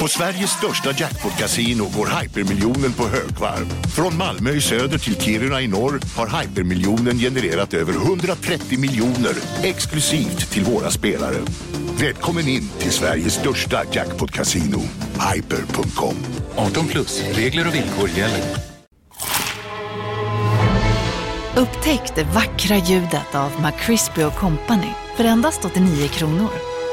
På Sveriges största jackpot-kasino går hypermiljonen på högvarv. Från Malmö i söder till Kiruna i norr har hypermiljonen genererat över 130 miljoner exklusivt till våra spelare. Välkommen in till Sveriges största jackpot-kasino, hyper.com. 18 plus, regler och villkor gäller. Upptäck det vackra ljudet av McCrispy Company för endast 89 kronor.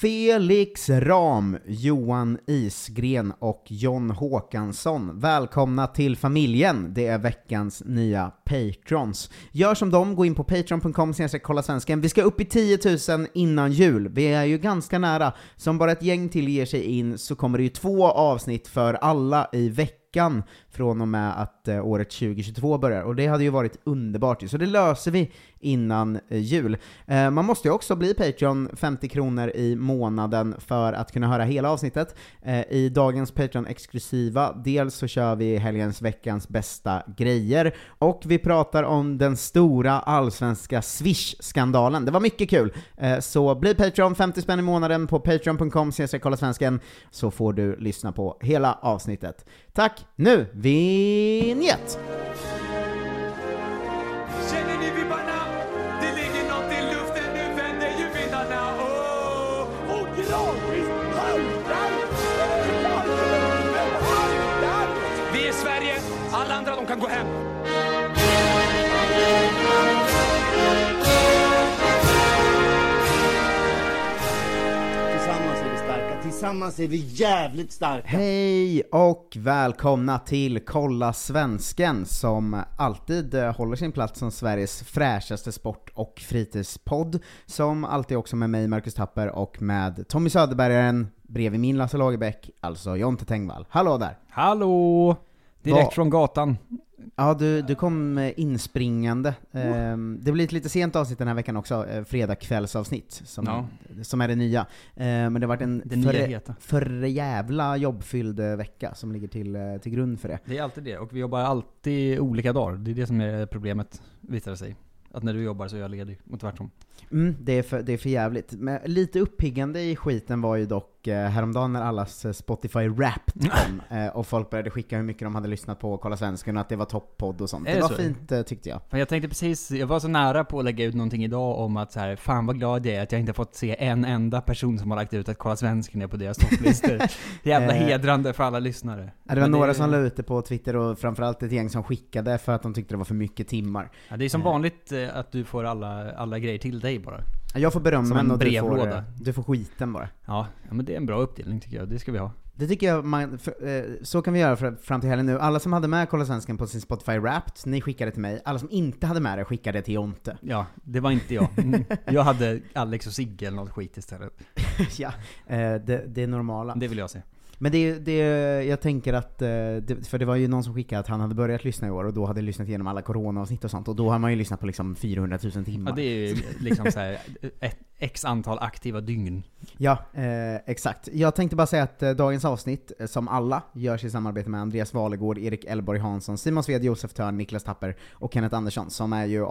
Felix Ram, Johan Isgren och John Håkansson. Välkomna till familjen, det är veckans nya patrons. Gör som dem, gå in på patreon.com kolla svensken. Vi ska upp i 10 000 innan jul, vi är ju ganska nära. Så om bara ett gäng till ger sig in så kommer det ju två avsnitt för alla i veckan från och med att eh, året 2022 börjar, och det hade ju varit underbart ju. så det löser vi innan eh, jul. Eh, man måste ju också bli Patreon, 50 kronor i månaden för att kunna höra hela avsnittet. Eh, I dagens Patreon-exklusiva, dels så kör vi helgens veckans bästa grejer, och vi pratar om den stora allsvenska Swish-skandalen. Det var mycket kul! Eh, så bli Patreon, 50 spänn i månaden på patreon.com kolla svensken så får du lyssna på hela avsnittet. Tack! Nu, vinjett! Känner ni vibbarna? Det ligger något i luften, nu vänder ju vindarna. Oh! Och gradvis haltar Vi är Sverige, alla andra de kan gå hem. Tillsammans är vi jävligt starka. Hej och välkomna till Kolla Svensken som alltid eh, håller sin plats som Sveriges fräschaste sport och fritidspodd. Som alltid också med mig, Marcus Tapper, och med Tommy Söderbergaren bredvid min Lasse Lagerbäck, alltså Jonte Tengvall. Hallå där! Hallå! Direkt Vad- från gatan. Ja, du, du kom eh, inspringande. Ehm, det blir ett lite sent avsnitt den här veckan också, eh, fredagskvällsavsnitt, som, Ja. som är det nya. Eh, men det har varit en Det nya för, heta. för jävla jobbfylld eh, vecka som ligger till, till grund för det. Det är alltid det, och vi jobbar alltid olika dagar. Det är det som är problemet, visar det sig. Att när du jobbar så är jag ledig, och tvärtom. Mm, det, är för, det är för jävligt. Men lite uppiggande i skiten var ju dock eh, häromdagen när allas eh, Spotify Wrapped kom, eh, och folk började skicka hur mycket de hade lyssnat på Kolla Svensken och att det var toppodd och sånt. Är Det det var så? fint tyckte jag. Jag tänkte precis, jag var så nära på att lägga ut någonting idag om att så här, fan vad glad jag är att jag inte fått se en enda person som har lagt ut att Kolla Svensken är på deras topplistor. Jävla hedrande för alla lyssnare. Ja, det var Men några som la ut det på Twitter och framförallt ett gäng som skickade för att de tyckte det var för mycket timmar. Ja, det är som vanligt att du får alla, alla grejer till dig bara. Jag får berömmen en och du får, eh, du får skiten bara. Ja, ja, men det är en bra uppdelning tycker jag, det ska vi ha. Det tycker jag man, för, eh, så kan vi göra för, fram till helgen nu. Alla som hade med Kolla Svensken på sin Spotify Wrapped, ni skickade till mig. Alla som inte hade med det skickade till Jonte. Ja, det var inte jag. Mm. Jag hade Alex och Sigge eller något skit istället. ja, eh, det, det är normala. Det vill jag se. Men det, det, jag tänker att, eh, det, för det var ju någon som skickade att han hade börjat lyssna i år och då hade lyssnat igenom alla corona-avsnitt och sånt, och då har man ju lyssnat på liksom 400 000 timmar. Ja, det är ju liksom så här ett x antal aktiva dygn. Ja, eh, exakt. Jag tänkte bara säga att eh, dagens avsnitt, eh, som alla, görs i samarbete med Andreas Valegård, Erik Elborg Hansson, Simon Sved, Josef Törn, Niklas Tapper och Kenneth Andersson, som är ju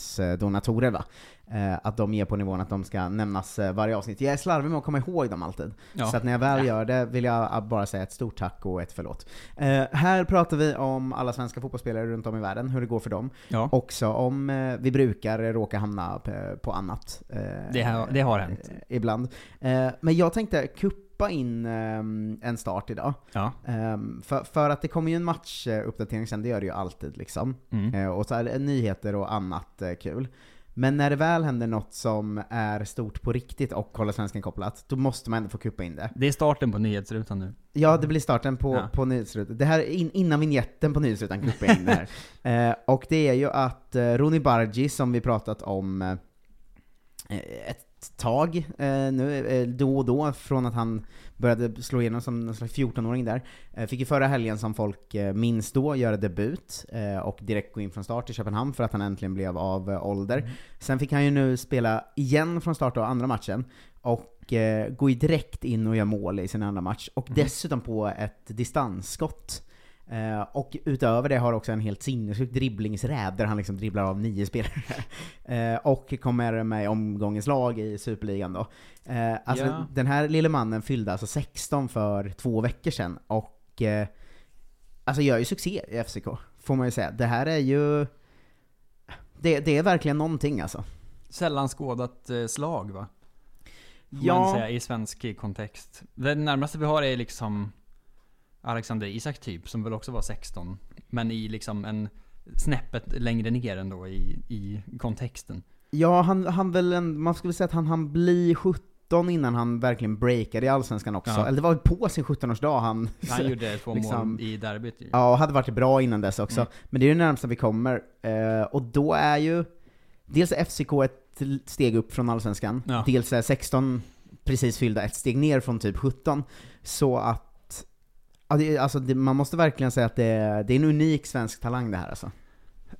avsnittsdonatorer va? Eh, att de är på nivån att de ska nämnas eh, varje avsnitt. Jag är slarvig med att komma ihåg dem alltid. Ja. Så att när jag väl gör det vill jag ah, bara säga ett stort tack och ett förlåt. Eh, här pratar vi om alla svenska fotbollsspelare runt om i världen, hur det går för dem. Ja. Också om eh, vi brukar råka hamna på, annat. eh, Det har- det har hänt. eh, ibland. Eh, men jag tänkte kuppa in ehm, en start idag. Ja. Ehm, för, för att det kommer ju en matchuppdatering sen, det gör det ju alltid liksom. Mm. Eh, och så är det nyheter och annat kul. Men när det väl händer något som är stort på riktigt och Kolla Svensken kopplat, då måste man ändå få kuppa in det. Det är starten på nyhetsrutan nu. Ja, det blir starten på, Ja. på nyhetsrutan. Det här är in, innan vignetten på nyhetsrutan kuppar in det här. eh, och det är ju att eh, Bargi, som vi pratat om ett ett tag eh, nu, eh, då och då, från att han började slå igenom som någon slags 14-åring där. Eh, fick ju förra helgen, som folk eh, minns då, göra debut eh, och direkt gå in från start i Köpenhamn för att han äntligen blev av eh, ålder. Sen fick han ju nu spela igen från start av andra matchen, och eh, går ju direkt in och gör mål i sin andra match, och dessutom på ett distansskott. Eh, och utöver det har också en helt sinnessjuk dribblingsräd där han liksom dribblar av nio spelare. eh, och kommer med i omgångens lag i Superligan då. Eh, alltså Ja. den här lille mannen fyllde alltså 16 för två veckor sedan och eh, alltså gör ju succé i FCK, får man ju säga. Det här är ju... Det, det är verkligen någonting alltså. Sällan skådat eh, slag va? Får Ja. man säga i svensk kontext. Det närmaste vi har är liksom Alexander Isak typ, som väl också var 16. Men i liksom en snäppet längre ner ändå i, i kontexten. Ja, han, han väl en, man skulle säga att han, han blir 17 innan han verkligen breakade i Allsvenskan också. Ja. Eller det var på sin 17-årsdag han... Han gjorde två liksom- mål i derbyt ju. Ja, och hade varit bra innan dess också. Mm. Men det är det närmsta vi kommer. Eh, och då är ju dels är FCK ett steg upp från Allsvenskan, Ja. dels är 16 precis fyllda ett steg ner från typ 17. Så att, ja, det, alltså det, man måste verkligen säga att det, är- det är en unik svensk talang det här alltså.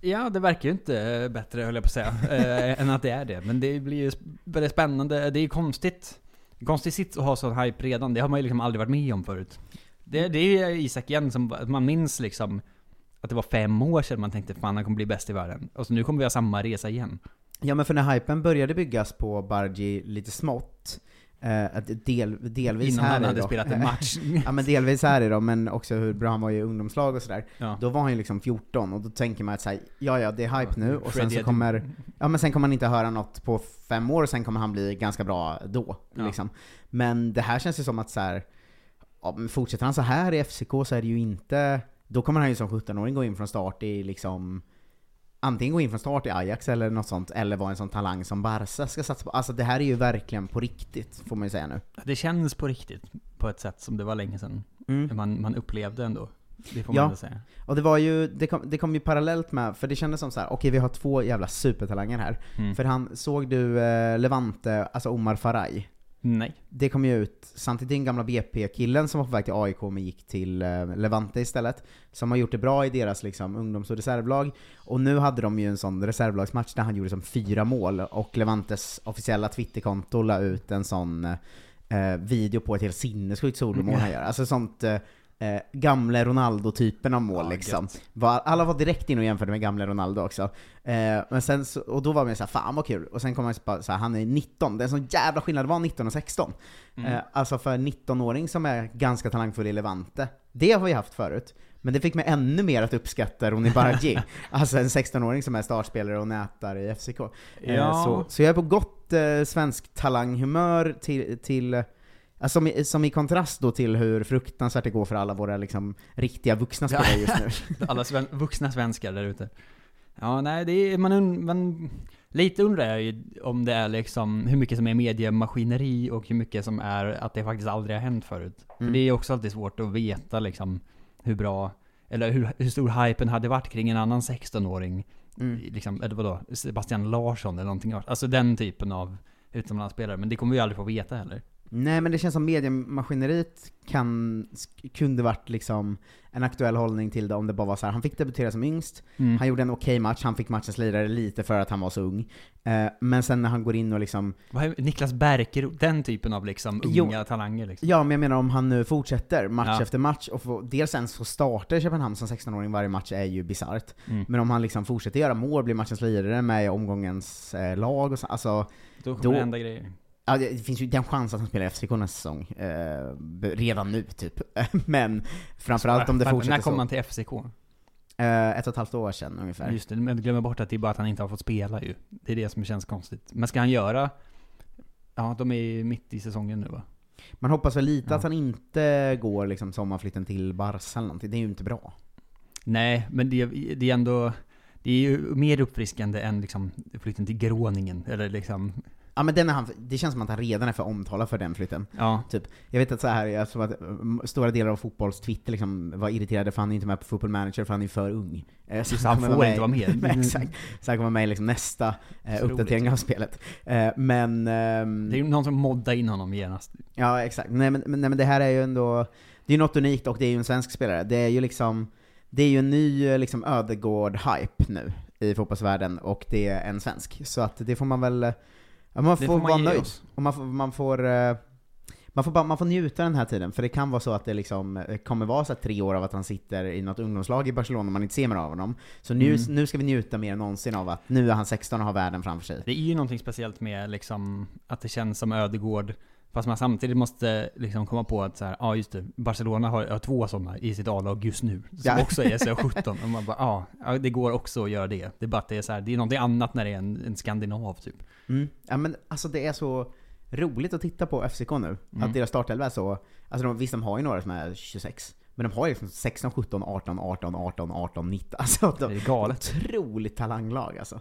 Ja, det verkar ju inte eh, bättre höll jag på att säga, eh, än att det är det. Men det blir ju väldigt spännande. Det är ju konstigt. Konstig sits att ha sån hype redan. Det har man ju liksom aldrig varit med om förut. Det, det är ju Isak igen som, man minns liksom att det var fem år sedan man tänkte fan han kommer bli bäst i världen. Och så nu kommer vi ha samma resa igen. Ja men för när hypen började byggas på Bargi lite smått, del, delvis Innan här han hade då, spelat en match. ja men delvis här är då, men också hur bra han var i ungdomslag och sådär. Ja. Då var han ju liksom 14, och då tänker man att så här, ja ja det är hype nu, och sen Freddie så kommer, ja men sen kommer man inte höra något på fem år, och sen kommer han bli ganska bra då, Ja. liksom. Men det här känns ju som att så här, ja, fortsätter han så här i FCK så är det ju inte, då kommer han ju som 17-åring gå in från start i liksom Antingen gå in från start i Ajax eller något sånt, eller vara en sån talang som Barca ska satsa på. Alltså det här är ju verkligen på riktigt, får man ju säga nu. Det känns på riktigt, på ett sätt som det var länge sedan. Mm. Man, man upplevde ändå. Det får Ja. man väl säga. Och det var ju, det kom, det kom ju parallellt med, för det kändes som så här: okej vi har två jävla supertalanger här. Mm. För han, såg du eh, Levante, alltså Omar Faraj? Nej. Det kom ju ut samtidigt den gamla BP-killen som var på väg till AIK men gick till eh, Levante istället. Som har gjort det bra i deras liksom, ungdoms och reservlag. Och nu hade de ju en sån reservlagsmatch där han gjorde som fyra mål, och Levantes officiella Twitterkonto la ut en sån eh, video på ett helt sinnessjukt solomål han gör. Alltså sånt eh, eh, gamle Ronaldo-typen av mål Ja, liksom. Var, alla var direkt in och jämförde med gamle Ronaldo också. Eh, men sen så, och då var man såhär, fan vad kul. Och sen kom man bara såhär, han är 19, det är en sån jävla skillnad, det var 19 och 16. Mm. Eh, alltså för en 19-åring som är ganska talangfull i Levante, det har vi haft förut. Men det fick mig ännu mer att uppskatta Ronny Bargi. alltså en 16-åring som är startspelare och nätar i FCK. Eh, Ja. så, så jag är på gott eh, svensk talanghumör till, till Alltså, som, i, som i kontrast då till hur fruktansvärt det går för alla våra liksom, riktiga vuxna spelare just nu. Alla sven vuxna svenskar där ute. Ja, nej, det är, man, man, lite undrar jag ju om det är liksom hur mycket som är mediemaskineri och hur mycket som är att det faktiskt aldrig har hänt förut. För Mm. det är också alltid svårt att veta liksom hur bra, eller hur, hur stor hypen hade varit kring en annan 16-åring. Mm. Liksom, eller vadå, Sebastian Larsson eller någonting. Alltså den typen av utomlandsspelare. Men det kommer vi aldrig få veta heller. Nej men det känns som mediemaskineriet kan, kunde varit liksom en aktuell hållning till det om det bara var så här. han fick debutera som yngst, Mm. han gjorde en okej match, han fick matchens lirare lite för att han var så ung. Eh, men sen när han går in och liksom, är Niklas Bärker, den typen av liksom Jo. unga talanger liksom. ja men jag menar om han nu fortsätter match Ja. efter match och får, dels ens få starta i Köpenhamn som 16-åring varje match är ju bisarrt. Mm. Men om han liksom fortsätter göra mål, blir matchens lirare med i omgångens eh, lag och så, alltså Då kommer Då- det hända grejer. Ja, det finns ju den chans att han spelar i FCK nästa säsong. Eh, redan nu, typ. Men framförallt om det fortsätter När kom så. han till FCK? Eh, ett och ett halvt år sedan ungefär. Just det, men glömmer bort att det är bara att han inte har fått spela ju. Det är det som känns konstigt. Men ska han göra... Ja, de är ju mitt i säsongen nu va? Man hoppas väl lite Ja. att han inte går liksom sommarflytten till Barca eller någonting. Det är ju inte bra. Nej, men det, det är ändå... Det är ju mer uppfriskande än liksom flytten till Groningen, eller liksom... Ja men den är han, det känns som att han redan är för omtalad för den flytten. Ja. Typ. Jag vet att så här, jag tror att mm, stora delar av fotbolls-Twitter liksom var irriterade för han är inte med på Football Manager för han är för ung. Eh, Så han kommer får inte vara med. Nej, Exakt. Så han kommer med i liksom nästa eh, uppdatering av spelet. Eh, men... ehm, Det är ju någon som moddar in honom genast. Ja, exakt. Nej men, nej, men det här är ju ändå, det är ju något unikt och det är ju en svensk spelare. Det är ju liksom, det är ju en ny eh, liksom Ödegård-hype nu i fotbollsvärlden och det är en svensk. Så att det får man väl, ja, man får, får man vara nöjd. oss. Och man får, man får eh, man får, bara, man får njuta den här tiden, för det kan vara så att det liksom eh, kommer vara så tre år av att han sitter i något ungdomslag i Barcelona och man inte ser mer av honom. Så nu, Mm. nu ska vi njuta mer än någonsin av att nu är han 16 och har världen framför sig. Det är ju någonting speciellt med liksom att det känns som Ödegård Fast man samtidigt måste liksom komma på att så här, ja just det, Barcelona har, har två sådana i sitt A-lag just nu. Som Ja. också är SO17. Och man bara, ja, ja, det går också att göra det. Det är bara att det är så här, det är någonting annat när det är en, en skandinav typ. Mm. Ja men alltså det är så roligt att titta på FCK nu, Mm. att deras startelva är så, alltså de, visst de har ju några som är 26, men de har ju liksom 16, 17, 18, 18, 18, 18, 19, alltså de, Det är galet. otroligt talanglag alltså.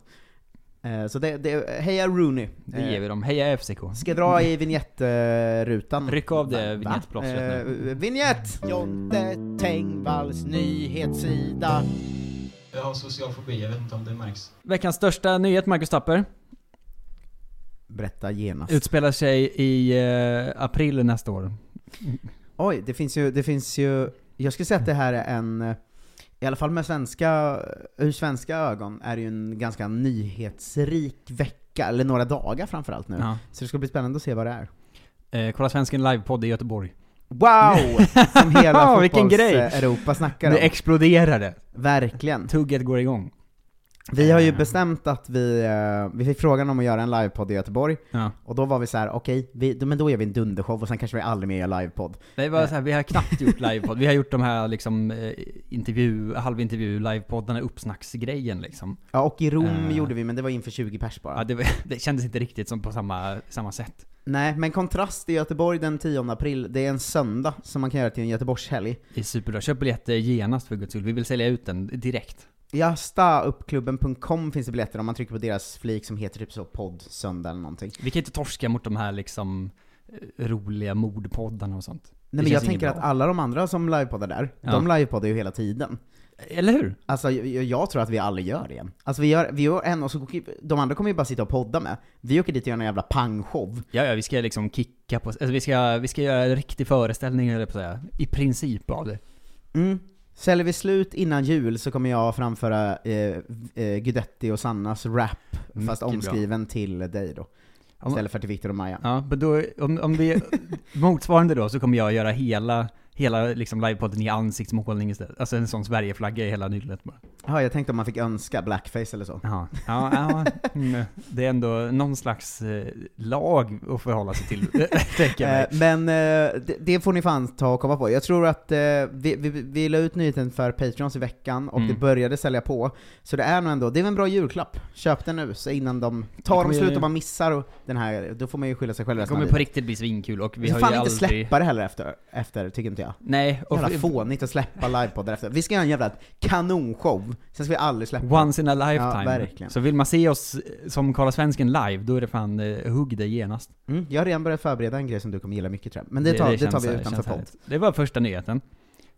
Eh, Så det, det, heja Rooney! Det ger vi dem. Heja FCK. Ska jag dra i vignettrutan? Ryck av det Va? vignettplåstret nu. Eh, Vignett! Jonte Tengvalls nyhetssida. Jag har social fobi, jag vet inte om det märks. Veckans största nyhet, Marcus Tapper, Berätta genast. utspelar sig i eh, april nästa år. Oj, det finns ju, det finns ju, jag skulle säga att det här är en, eh, i alla fall med svenska, ur svenska ögon, är det ju en ganska nyhetsrik vecka, eller några dagar framförallt nu. Ja. Så det ska bli spännande att se vad det är. Eh, kolla Svensken livepodd i Göteborg. Wow! Som hela Vilken grej! Europa snackar om. det. Verkligen. Tugget går igång. Vi har ju bestämt att vi, eh, vi fick frågan om att göra en livepodd i Göteborg, Ja. och då var vi så här: okej, då- men då gör vi en dundershow och sen kanske vi aldrig mer gör livepodd. Det var så här, vi har knappt gjort livepodd. Vi har gjort de här liksom eh, intervju, halvintervju, livepoddarna, uppsnacksgrejen liksom. Ja, och i Rom Eh. gjorde vi, men det var inför 20 pers bara. Ja, det, var- det kändes inte riktigt som på samma, samma sätt. Nej, men kontrast i Göteborg den 10 april, det är en söndag som man kan göra till en Göteborgshelg. Det är superbra. Köp biljetter genast för guds skull. Vi vill sälja ut den direkt. Jastauppklubben.com finns det biljetter om man trycker på deras flik som heter typ så podd söndag eller någonting. Vi kan inte torska mot de här liksom eh, roliga mordpoddarna och sånt. Nej men jag tänker bra. att alla de andra som livepoddar där, Ja. de livepoddar ju hela tiden. Eller hur? Alltså jag, jag tror att vi aldrig gör det igen. Alltså vi gör, vi gör en och så, de andra kommer ju bara sitta och podda med. Vi åker dit och gör en jävla pangshow. Ja, ja, vi ska liksom kicka på, alltså vi ska, vi ska göra en riktig föreställning, eller på säga. I princip av det. Mm. Säljer vi slut innan jul så kommer jag framföra eh, eh, Guidetti och Sannas rap, fast Mycket bra. omskriven till dig då. Istället för till Victor och Maja. Ja, men då, om, om det är motsvarande då, så kommer jag göra hela, hela liksom livepodden i ansiktsmålning istället. Alltså en sån Sverigeflagga i hela nyllet bara. Ja, jag tänkte om man fick önska blackface eller så. Ja, ja, ja mm, det är ändå någon slags eh, lag att förhålla sig till, tänker jag mig. Eh, men eh, det, det får ni fan ta och komma på. Jag tror att eh, vi, vi, vi la ut nyheten för Patreons i veckan, och Mm. det började sälja på. Så det är nog ändå, det är väl en bra julklapp. Köp den nu, så innan de tar de slut och man missar och den här, då får man ju skylla sig själv Det kommer på riktigt bli svinkul och vi Vi har ju fan inte aldrig... släppa det heller efter, efter, tycker inte jag. Nej, och Jävla fånigt att släppa livepoddar efter. Vi ska göra en jävla kanonshow, sen ska vi aldrig släppa Once in a lifetime. Ja, verkligen. Så vill man se oss som Karla Svensken live, då är det fan eh, hugg det genast. Mm, jag har redan börjat förbereda en grej som du kommer gilla mycket tror jag. Men det tar, det, tar känns- vi utanför podd. härligt. Det var första nyheten.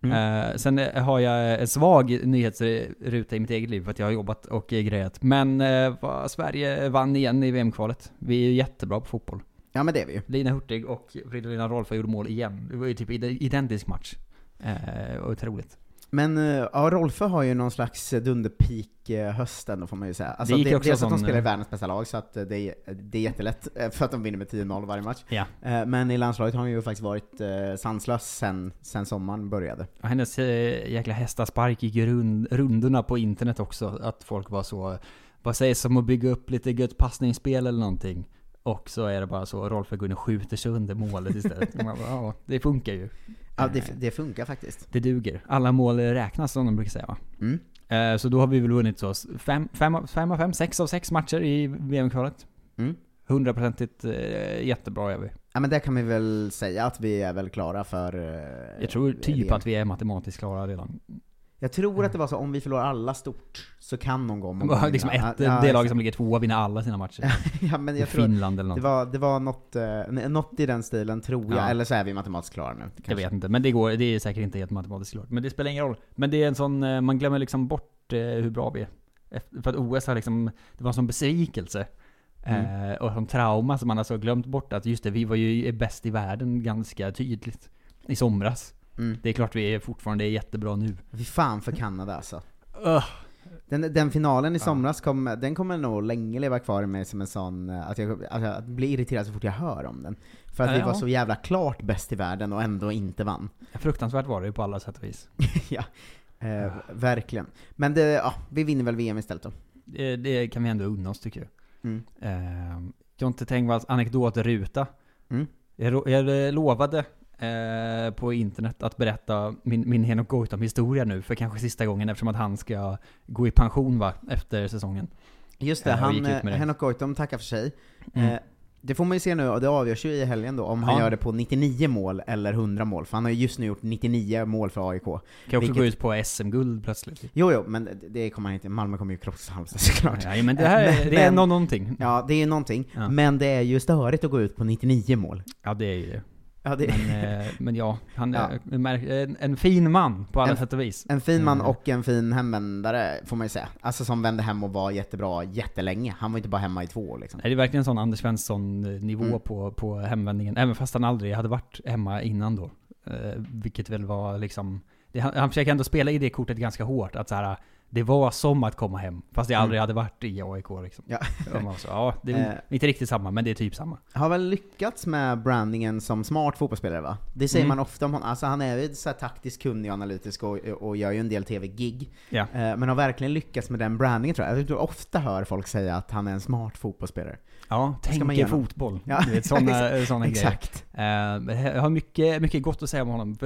Mm. Eh, sen eh, har jag en svag nyhetsruta i mitt eget liv för att jag har jobbat och eh, grejat. Men eh, vad- Sverige vann igen i VM-kvalet. Vi är ju jättebra på fotboll. Ja men det är vi ju. Lina Hurtig och Fridolina Rolfö gjorde mål igen. Det var ju typ ide- identisk match. Eh, otroligt. Men eh, ja, Rolfö har ju någon slags dunderpeak eh, hösten då får man ju säga. Alltså, Det gick det, också dels att de spelar i eh, världens bästa lag, så att det är, det är jättelätt, för att de vinner med 10-0 varje match. Ja. Men i landslaget har han ju faktiskt varit sanslös sen, sen sommaren började. Och hennes jäkla hästaspark gick rund, rundorna på internet också. Att folk var så, vad sägs om att bygga upp lite gött passningsspel eller någonting? Och så är det bara så, Rolf och skjuter sönder målet istället. Man bara, ja, det funkar ju. Ja, det, det funkar faktiskt. Det duger. Alla mål räknas som de brukar säga va? Mm. Eh, Så då har vi väl vunnit så fem, fem, av- fem av fem, sex av sex matcher i VM-kvalet. Mm. Hundraprocentigt eh, jättebra är vi. Ja men det kan vi väl säga att vi är väl klara för... eh, Jag tror typ VM. att vi är matematiskt klara redan. Jag tror att det var så, om vi förlorar alla stort, så kan någon gång Bara liksom ett, Ja, det laget som ligger tvåa vinner alla sina matcher. ja, men jag tror Finland eller något. det var, det var något, eh, något i den stilen, tror jag. Ja. Eller så är vi matematiskt klara nu. Jag vet inte, men det går, det är säkert inte helt matematiskt klart. Men det spelar ingen roll. Men det är en sån, eh, man glömmer liksom bort eh, hur bra vi är. För att OS har liksom, det var en sån besvikelse. Mm. Eh, och som trauma som man alltså glömt bort att just det, vi var ju bäst i världen ganska tydligt. I somras. Mm. Det är klart vi är fortfarande är jättebra nu. Fy fan för Kanada alltså. Ugh. Den, den finalen i somras, kom, den kommer nog länge leva kvar i mig som en sån, eh, att jag att bli irriterad så fort jag hör om den. För att Ja, vi ja. var så jävla klart bäst i världen och ändå inte vann. Fruktansvärt var det ju på alla sätt och vis. ja, eh, verkligen. Men det, ja, vi vinner väl VM istället då. Det, det kan vi ändå unna oss tycker jag. Mm. Eh, Jonte Tengvalls anekdotruta. Mm. Jag, jag lovade eh, på internet att berätta min, min Henok Goitom historia nu för kanske sista gången eftersom att han ska gå i pension va, efter säsongen. Just det, Eh, han, med det. Henok Goitom tackar för sig. Mm. Eh, det får man ju se nu, och det avgörs ju i helgen då, om han Ja. gör det på 99 mål eller 100 mål. För han har ju just nu gjort 99 mål för AIK. Kan också vilket- gå ut på SM-guld plötsligt. Jo, jo, men det- kommer han inte. Malmö kommer ju krossa Halmstad såklart. Ja, men det här är- Men- det är någonting. Ja, det är någonting. Ja. Men det är ju störigt att gå ut på 99 mål. Ja det är ju det. Ja, det Men, eh, men ja, han Ja. är en märk- en, en fin man på alla En- sätt och vis. En fin man Eh, och en fin hemvändare, får man ju säga. Alltså som vände hem och var jättebra jättelänge. Han var inte bara hemma i två år liksom. Nej, det är verkligen en sån Anders Svensson-nivå Mm. på, på hemvändningen, även fast han aldrig hade varit hemma innan då. Eh, vilket väl var liksom, det, han, han försöker ändå spela i det kortet ganska hårt, att så här, det var som att komma hem, fast jag Mm. aldrig hade varit i AIK liksom. Ja. Så, ja, det är Eh. inte riktigt samma, men det är typ samma. Har väl lyckats med brandingen som smart fotbollsspelare va? Det säger Mm. man ofta om honom. Alltså han är ju så taktiskt kunnig och analytisk och, och gör ju en del TV-gig. Ja. Eh, Men har verkligen lyckats med den brandingen tror jag. Jag tror ofta hör folk säga att han är en smart fotbollsspelare. Ja, tänker fotboll. Ja, Du vet, exakt. såna Exakt. grejer. Eh, jag har mycket, mycket gott att säga om honom.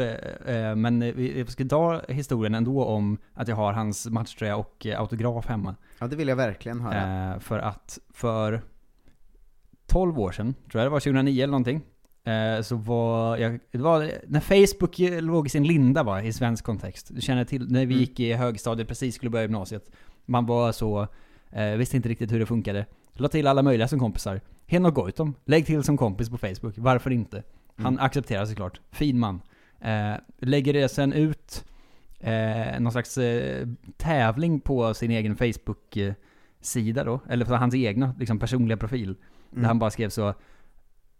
Men vi ska ta historien ändå om att jag har hans matchtröja och eh, autograf hemma. Ja, det vill jag verkligen höra. Eh, för att för 12 år sedan, tror jag det var 2009 eller någonting, eh, så var jag, det var när Facebook låg i sin linda va, i svensk kontext. Du känner till, när vi Mm. gick i högstadiet, precis skulle börja gymnasiet. Man var så, eh, visste inte riktigt hur det funkade. La till alla möjliga som kompisar. Henok Goitom, lägg till som kompis på Facebook, varför inte? Han Mm. accepterar såklart. Fin man. Eh, lägger det sen ut eh, någon slags eh, tävling på sin egen Facebook-sida då, eller på hans egna liksom, personliga profil. Mm. Där han bara skrev så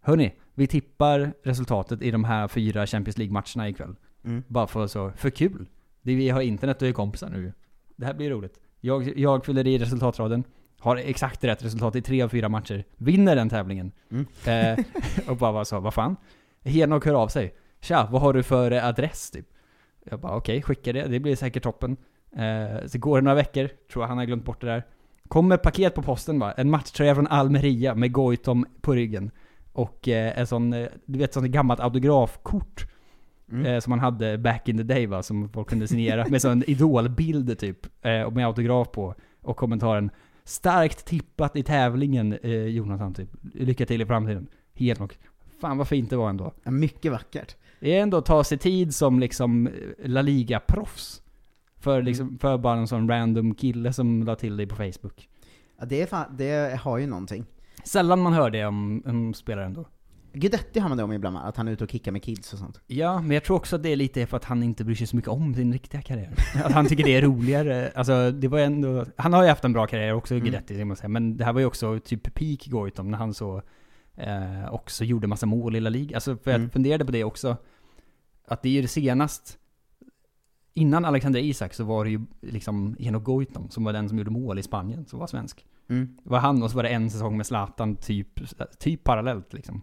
Hörni, vi tippar resultatet i de här fyra Champions League-matcherna ikväll. Mm. Bara för så, för kul. Det, vi har internet och är kompisar nu Det här blir roligt. Jag, jag fyller i resultatraden, har exakt rätt resultat i tre av fyra matcher, vinner den tävlingen. Mm. Eh, och bara var så, vad fan? Henok hör av sig. Tja, vad har du för eh, adress typ? Jag bara okej, skicka det, det blir säkert toppen. Eh, så går det några veckor, tror jag han har glömt bort det där. Kommer paket på posten bara, en matchtröja från Almeria med Goitom på ryggen. Och eh, en sån, eh, du vet sånt gammalt autografkort. Mm. Eh, som man hade back in the day va, som folk kunde signera. med sån idolbild typ. Eh, och med autograf på. Och kommentaren Starkt tippat i tävlingen eh, Jonathan typ. Lycka till i framtiden. Helt nog. Fan vad fint det var ändå. Ja, mycket vackert. Det är ändå att ta sig tid som liksom eh, La Liga-proffs. För, liksom, för bara en sån random kille som la till dig på Facebook. Ja, det, är fan, det har ju någonting. Sällan man hör det om, om spelare ändå. Guidetti har man det om ibland, att han är ute och kickar med kids och sånt. Ja, men jag tror också att det är lite för att han inte bryr sig så mycket om sin riktiga karriär. Att han tycker det är roligare. Alltså, det var ändå... Han har ju haft en bra karriär också, Mm. Guidetti, mm. säga. Men det här var ju också typ peak Goitom, när han så... Eh, också gjorde massa mål i La Liga. Alltså, för Mm. jag funderade på det också. Att det är ju det senast... Innan Alexander Isak så var det ju liksom Henok Goitom som var den som gjorde mål i Spanien, som var svensk. Mm. Det var han och så var det en säsong med Zlatan, typ, typ parallellt liksom.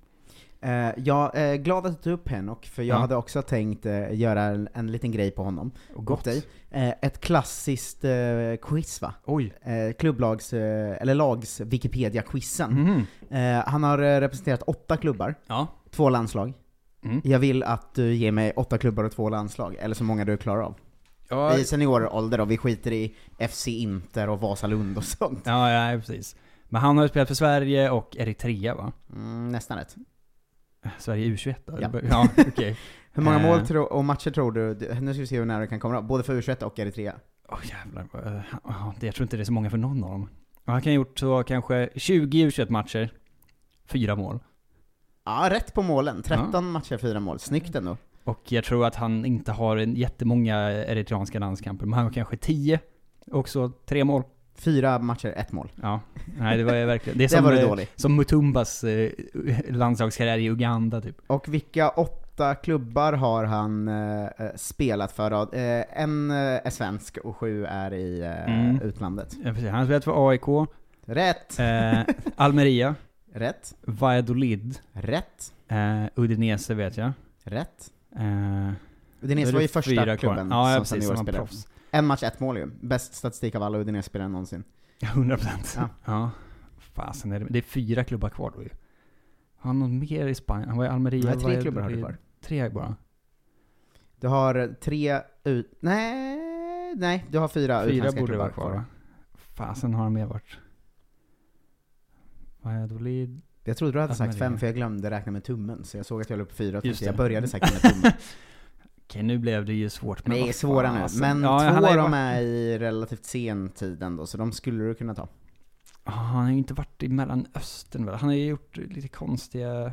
Eh, jag är glad att du tog upp Henok, för jag Ja. hade också tänkt eh, göra en, en liten grej på honom. Och gott. Dig. Eh, ett klassiskt quiz va? Oj. Klubblags, eller lags Wikipedia-quizen. Eh, han har representerat åtta klubbar, Ja. två landslag. Mm. Jag vill att du ger mig åtta klubbar och två landslag, eller så många du klarar av. Ja, I seniorålder och vi skiter i FC Inter och Vasalund och sånt. Ja, ja, precis. Men han har ju spelat för Sverige och Eritrea va? Mm, nästan rätt. Sverige U21 då? Ja. ja okej. Hur många Eh. mål tro, och matcher tror du, nu ska vi se hur nära det kan komma då, både för U21 och Eritrea? Åh jävlar. eh, jag tror inte det är så många för någon av dem. Han kan ha gjort så kanske 20 U21-matcher, fyra mål. Ja, rätt på målen. 13 matcher, fyra mål. Snyggt ändå. Och jag tror att han inte har en jättemånga eritreanska landskamper, men han har kanske 10. Också tre mål. Fyra matcher, ett mål. Ja, nej det var ju verkligen... Det är Det som, det eh, dåligt. som Mutumbas eh, landslagskarriär i Uganda typ. Och vilka åtta klubbar har han eh, eh, spelat för? Eh, en eh, är svensk och sju är i eh, Mm. utlandet. Ja, precis. Han har spelat för AIK, Rätt! eh, Almeria, Rätt. Valladolid, Rätt. eh, Udinese vet jag. Rätt. Eh, Udinese var ju första fyra kvar. klubben ja, ja, som precis, senior som. En match, ett mål ju. Bäst statistik av alla Udinese-spelare någonsin. 100 procent. Ja. Ja. Fasen, är det, det är fyra klubbar kvar då ju. Har han något mer i Spanien? Han var i Almeria, Nej, tre klubbar har du kvar. Tre bara. Du har tre ut... Nej, nej, du har fyra, Fyra utländska borde klubbar vara kvar va? Fasen har han mer varit. Valladolid. Jag trodde du hade sagt fem, för jag glömde räkna med tummen. Så jag såg att jag höll upp fyra och tänkte jag började säkert med tummen. Okej, nu blev det ju svårt. Men det är vad svåra nu. Men Ja, två av dem är i relativt sen tid ändå, så de skulle du kunna ta. Han har ju inte varit i Mellanöstern väl? Han har ju gjort lite konstiga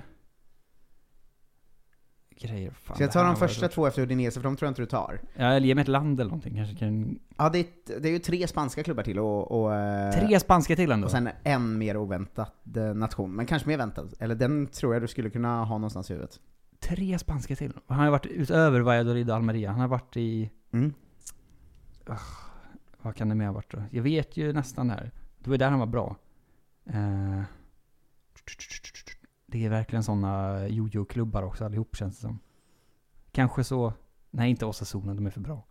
grejer. Fan, Så jag tar de första två efter Udinese, för de tror jag inte du tar. Ja, eller ge mig ett land eller någonting kanske kan... Ja, det är, det är ju tre spanska klubbar till och... och eh, Tre spanska till ändå? Och sen en mer oväntad eh, nation, men kanske mer väntad. Eller den tror jag du skulle kunna ha någonstans i huvudet. Tre spanska till? Han har ju varit utöver Valladolid och Almeria. Han har varit i... Mm. Ugh, vad kan det mer ha varit då? Jag vet ju nästan det här. Det var ju där han var bra. Eh, det är verkligen sådana jojo-klubbar också allihop känns det som. Kanske så... Nej, inte Osasuna, de är för bra.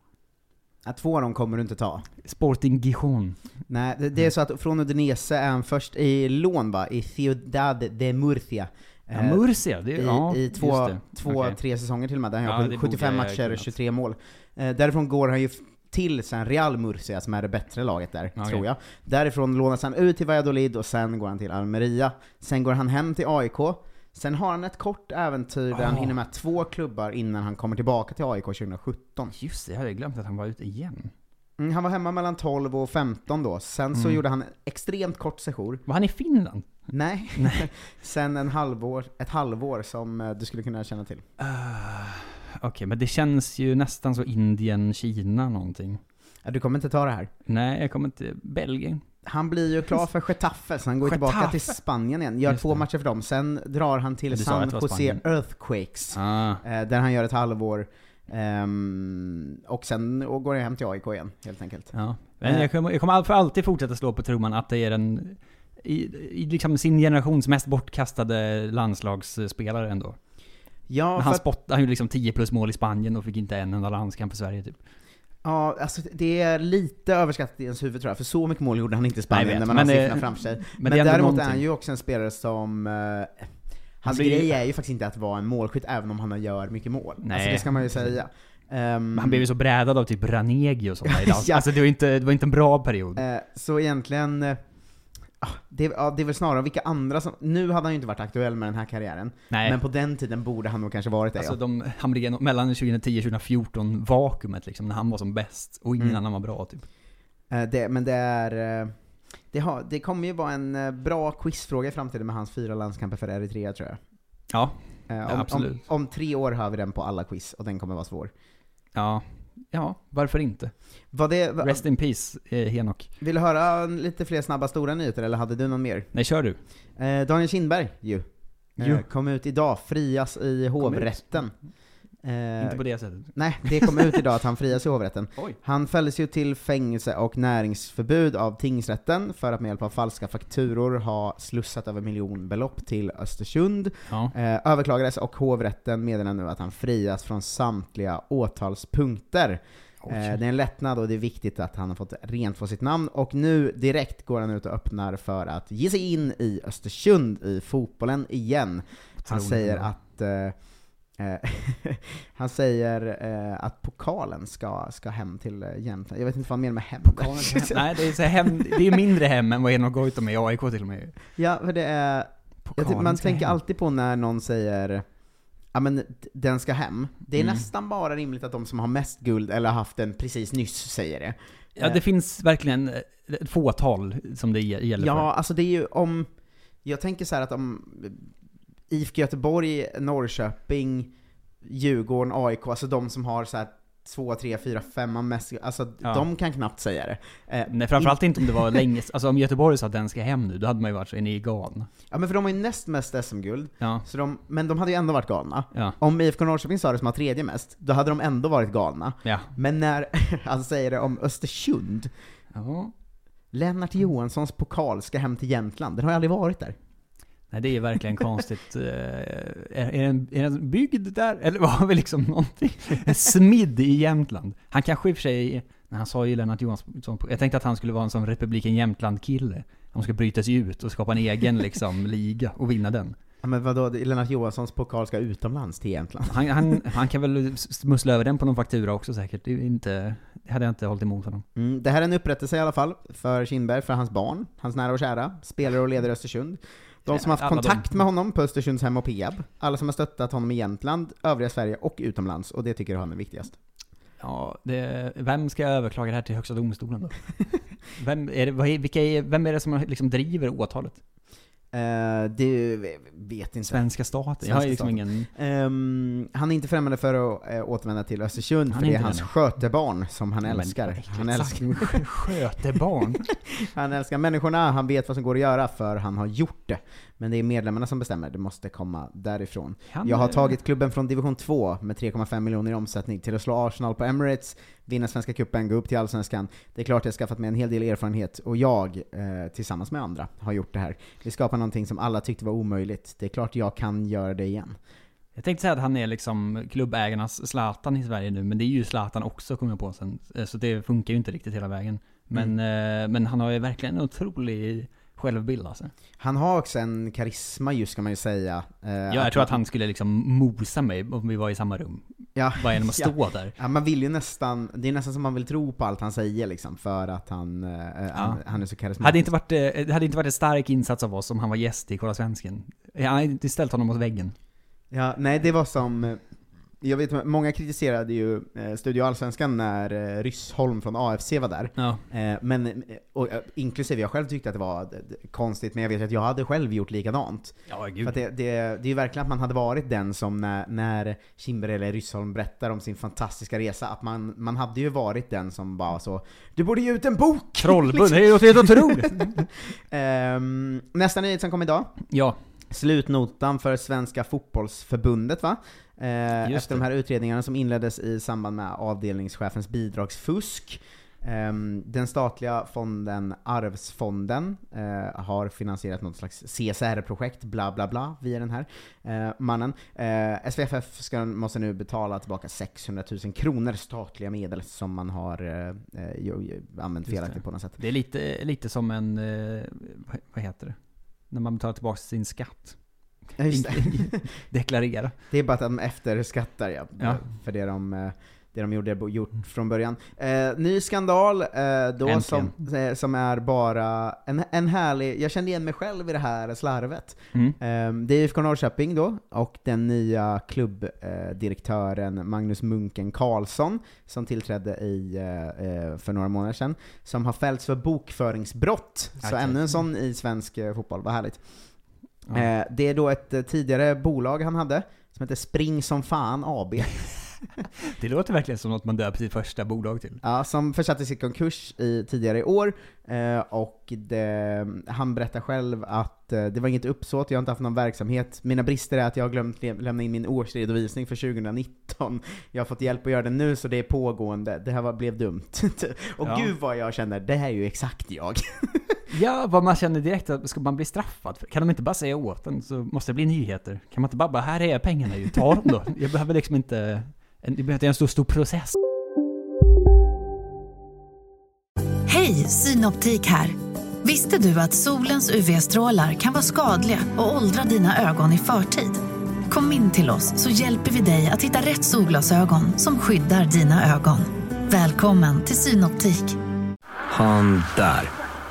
Ja, två av dem kommer du inte ta. Sporting Gijon. Nej, det, det är så att från Udinese är han först i lån va, i Ciudad de Murcia. Ja, Murcia, det I, ja, i två, två Okej. tre säsonger till och med, där han Ja, borde 75 jag matcher, kunnat. 23 mål. Eh, därifrån går han ju till sen Real Murcia, som är det bättre laget där, Okej. tror jag. Därifrån lånas han ut till Valladolid och sen går han till Almeria. Sen går han hem till AIK. Sen har han ett kort äventyr där han Ah. hinner med två klubbar innan han kommer tillbaka till AIK 2017. Just det, jag hade glömt att han var ute igen. Mm, han var hemma mellan 12 och 15 då, sen så Mm. gjorde han en extremt kort sejour. Var han i Finland? Nej. sen en halvår, ett halvår som eh, du skulle kunna känna till. Okej, men det känns ju nästan så Indien, Kina någonting. Ja, du kommer inte ta det här. Nej, jag kommer inte... Belgien? Han blir ju klar för Getafe, så han går tillbaka Getafe. till Spanien igen. Gör Just två det. matcher för dem, sen drar han till San Jose. Earthquakes, Ah. eh, där han gör ett halvår. Ehm, och sen och går han hem till AIK igen, helt enkelt. Ja. Men Eh. jag kommer, jag kommer för alltid fortsätta slå på trumman att det är den... I, i liksom sin generations mest bortkastade landslagsspelare ändå. Ja, han spottade, han gjorde liksom 10 plus mål i Spanien och fick inte en enda landskamp för Sverige typ. Ja, alltså det är lite överskattat i ens huvud tror jag, för så mycket mål gjorde han inte i Spanien vet, när man har siffrorna framför sig. men Men, är däremot är någonting. han ju också en spelare som... Eh, hans blir- grej är ju faktiskt inte att vara en målskytt även om han gör mycket mål. Nej. Alltså det ska man ju säga. Men han blev ju så brädad av typ Ranegi och sådana idag. Ja. Alltså det var, inte, det var inte en bra period. Eh, så egentligen, eh, det, ja, det är väl snarare vilka andra som, nu hade han ju inte varit aktuell med den här karriären, Nej. men på den tiden borde han nog kanske varit det Alltså ja. de hamnade igenom, mellan 2010 och 2014, vakuumet liksom, när han var som bäst och ingen Mm. annan var bra typ. Eh, det, men det är, eh, det, har, det kommer ju vara en eh, bra quizfråga i framtiden med hans fyra landskamper för Eritrea tror jag. Ja, Eh, Ja, om, absolut. Om, om tre år har vi den på alla quiz, och den kommer vara svår. Ja, ja, varför inte? Var det, va, Rest in peace, eh, Henok. vill du höra lite fler snabba stora nyheter, eller hade du någon mer? Nej, kör du. Eh, Daniel Kindberg ju. Eh, kom ut idag, frias i hovrätten. Eh, Inte på det sättet. Nej, det kom ut idag att han frias i hovrätten. Oj. Han fälldes ju till fängelse och näringsförbud av tingsrätten för att med hjälp av falska fakturor ha slussat över miljonbelopp till Östersund. Ja. Eh, överklagades och hovrätten meddelar nu att han frias från samtliga åtalspunkter. Eh, det är en lättnad och det är viktigt att han har fått rent på sitt namn. Och nu direkt går han ut och öppnar för att ge sig in i Östersund i fotbollen igen. Han säger att eh, han säger eh, att pokalen ska, ska hem till eh, Jämtland. Jag vet inte vad han menar med hem. Nej, det är, så hem, det är mindre hem än vad Henok Goitom är i AIK till och med. ja, för det är... Pokalen tycker, man tänker hem. alltid på när någon säger ja men den ska hem. Det är Mm. nästan bara rimligt att de som har mest guld eller har haft den precis nyss säger det. Ja, det finns verkligen eh, ett fåtal som det gäller Ja, för. alltså det är ju om, jag tänker så här att om IFK Göteborg, Norrköping, Djurgården, AIK, alltså de som har så här två, tre, fyra, femma mest, alltså Ja. de kan knappt säga det. Eh, Nej, framförallt inte om det var länge, alltså om Göteborg sa att den ska hem nu, då hade man ju varit så, är ni galna? Ja men för de har ju näst mest SM-guld, Ja. så de, men de hade ju ändå varit galna. Ja. Om IFK Norrköping sa det som har tredje mest, då hade de ändå varit galna. Ja. Men när han säger det om Östersund, Ja. Lennart Johanssons pokal ska hem till Jämtland, den har ju aldrig varit där. Nej, det är verkligen konstigt. Eh, är, är, den, är den byggd där? Eller var vi liksom någonting? En smidd i Jämtland. Han kanske i och för sig, när han sa ju Lennart Johansson, jag tänkte att han skulle vara en sån Republiken Jämtland-kille. De ska bryta sig ut och skapa en egen liksom liga och vinna den. Ja men vadå, Lennart Johanssons pokal ska utomlands till Jämtland? Han, han, han kan väl smussla över den på någon faktura också säkert. Det, är inte, det hade jag inte hållit emot honom. Mm, det här är en upprättelse i alla fall för Kindberg, för hans barn, hans nära och kära, spelare och ledare i Östersund. De som har haft Alla kontakt de. med honom på Östersunds hem och Peab, alla som har stöttat honom i Jämtland, övriga Sverige och utomlands, och det tycker han är viktigast. Ja, det, vem ska överklaga det här till Högsta domstolen då? Vem är det, vilka är, vem är det som liksom driver åtalet? Eh, det vet inte. Svenska staten? Jag Svenska har liksom staten. ingen... Ehm, han är inte främmande för att eh, återvända till Östersund, Han för är det är hans skötebarn som han Men älskar. Han älskar. Skötebarn? han älskar människorna, han vet vad som går att göra för han har gjort det. Men det är medlemmarna som bestämmer, det måste komma därifrån. Han Jag har är- tagit klubben från division 2 med 3,5 miljoner i omsättning till att slå Arsenal på Emirates, vinna Svenska Cupen, gå upp till Allsvenskan. Det är klart jag har skaffat mig en hel del erfarenhet, och jag, eh, tillsammans med andra, har gjort det här. Vi skapar någonting som alla tyckte var omöjligt. Det är klart jag kan göra det igen. Jag tänkte säga att han är liksom klubbägarnas Zlatan i Sverige nu, men det är ju Zlatan också kommer jag på sen. Eh, Så det funkar ju inte riktigt hela vägen. Men, eh, men han har ju verkligen en otrolig självbild alltså. Han har också en karisma just, ska man ju säga. Eh, Ja, jag tror att han skulle liksom mosa mig om vi var i samma rum. Ja. Bara genom att Ja. stå där. Ja, man vill ju nästan, det är nästan som man vill tro på allt han säger liksom, för att han, eh, han, han är så karismatisk. Hade inte varit, eh, det hade inte varit en stark insats av oss om han var gäst i Kolla Svensken. Jag hade inte ställt honom mot väggen. Ja, nej det var som, eh, jag vet många kritiserade ju eh, Studio Allsvenskan när eh, Ryssholm från AFC var där. Ja. Eh, men, och, inklusive jag själv tyckte att det var konstigt, men jag vet att jag hade själv gjort likadant. Ja, gud. För det, det, det är ju verkligen att man hade varit den som när, när Kimber eller Ryssholm berättar om sin fantastiska resa, att man, man hade ju varit den som bara så Du borde ge ut en bok! Trollbull, det låter helt otroligt! Ehm, nästa nyhet som kom idag. Ja. Slutnotan för Svenska Fotbollsförbundet va? Eh, efter det. de här utredningarna som inleddes i samband med avdelningschefens bidragsfusk. Ehm, den statliga fonden Arvsfonden eh, har finansierat något slags CSR-projekt, bla bla bla, via den här eh, mannen. Eh, SVFF ska, måste nu betala tillbaka 600 000 kronor statliga medel som man har använt felaktigt på något sätt. Det är lite, lite som en, vad heter det? När man betalar tillbaka sin skatt. Ja, just det. Deklarera. Det är bara att de efterskattar ja, Ja. för det de, eh, det de gjorde, gjort från början. Eh, ny skandal eh, då Äntligen. som, eh, som är bara en, en härlig, jag kände igen mig själv i det här slarvet. Mm. Eh, det är IFK Norrköping då, och den nya klubbdirektören Magnus Munken Karlsson, som tillträdde i, eh, eh, för några månader sedan, som har fällts för bokföringsbrott. Så Okej. ännu en sån i svensk eh, fotboll, vad härligt. Eh, det är då ett eh, tidigare bolag han hade, som heter Spring som fan AB. Det låter verkligen som något man döper sitt första bolag till. Ja, som försattes i konkurs i, tidigare i år, eh, och det, han berättar själv att eh, det var inget uppsåt, jag har inte haft någon verksamhet. Mina brister är att jag har glömt lämna in min årsredovisning för 2019. Jag har fått hjälp att göra det nu, så det är pågående. Det här var, blev dumt. och Ja. gud vad jag känner, det här är ju exakt jag. Ja, vad man känner direkt att ska man bli straffad? Kan de inte bara säga åt en så måste det bli nyheter? Kan man inte bara, bara här är pengarna ju, ta dem då. Jag behöver liksom inte, en, jag behöver inte en stor, stor process. Hej, Synoptik här. Visste du att solens UV-strålar kan vara skadliga och åldra dina ögon i förtid? Kom in till oss så hjälper vi dig att hitta rätt solglasögon som skyddar dina ögon. Välkommen till Synoptik. Han där.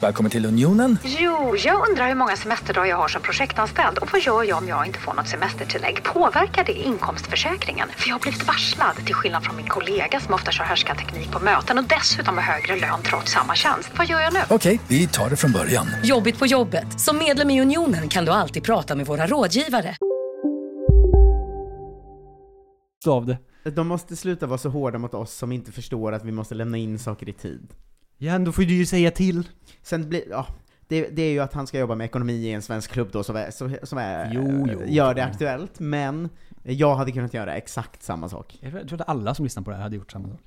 Välkommen till Unionen. Jo, jag undrar hur många semesterdagar jag har som projektanställd och vad gör jag om jag inte får något semestertillägg? Påverkar det inkomstförsäkringen? För jag har blivit varslad, till skillnad från min kollega som ofta kör härskarteknik på möten och dessutom har högre lön trots samma tjänst. Vad gör jag nu? Okej, vi tar det från början. Jobbigt på jobbet. Som medlem i Unionen kan du alltid prata med våra rådgivare. av det. De måste sluta vara så hårda mot oss som inte förstår att vi måste lämna in saker i tid. Ja, då får du ju säga till. Sen blir, ja, det, det är ju att han ska jobba med ekonomi i en svensk klubb då som, är, som, som är, Jo, jo. gör det aktuellt, men jag hade kunnat göra exakt samma sak. Jag tror att alla som lyssnar på det här hade gjort samma sak.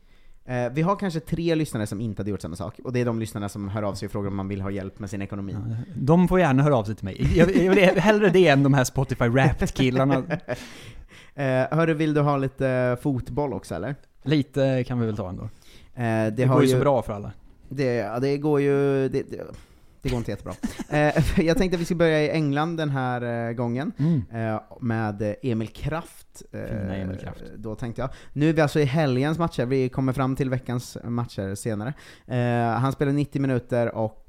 Eh, vi har kanske tre lyssnare som inte hade gjort samma sak, och det är de lyssnarna som hör av sig och frågar om man vill ha hjälp med sin ekonomi. De får gärna höra av sig till mig. Jag, jag vill hellre det än de här Spotify Wrapped-killarna. Eh, hörru, vill du ha lite fotboll också eller? Lite kan vi väl ta ändå. Eh, det, Det går ju så bra för alla. Det, det går ju... Det, det, det går inte jättebra. eh, jag tänkte att vi ska börja i England den här eh, gången, Mm. eh, med Emil Kraft. Fina Emil Kraft. Då tänkte jag. Nu är vi alltså i helgens matcher, vi kommer fram till veckans matcher senare. Han spelade 90 minuter och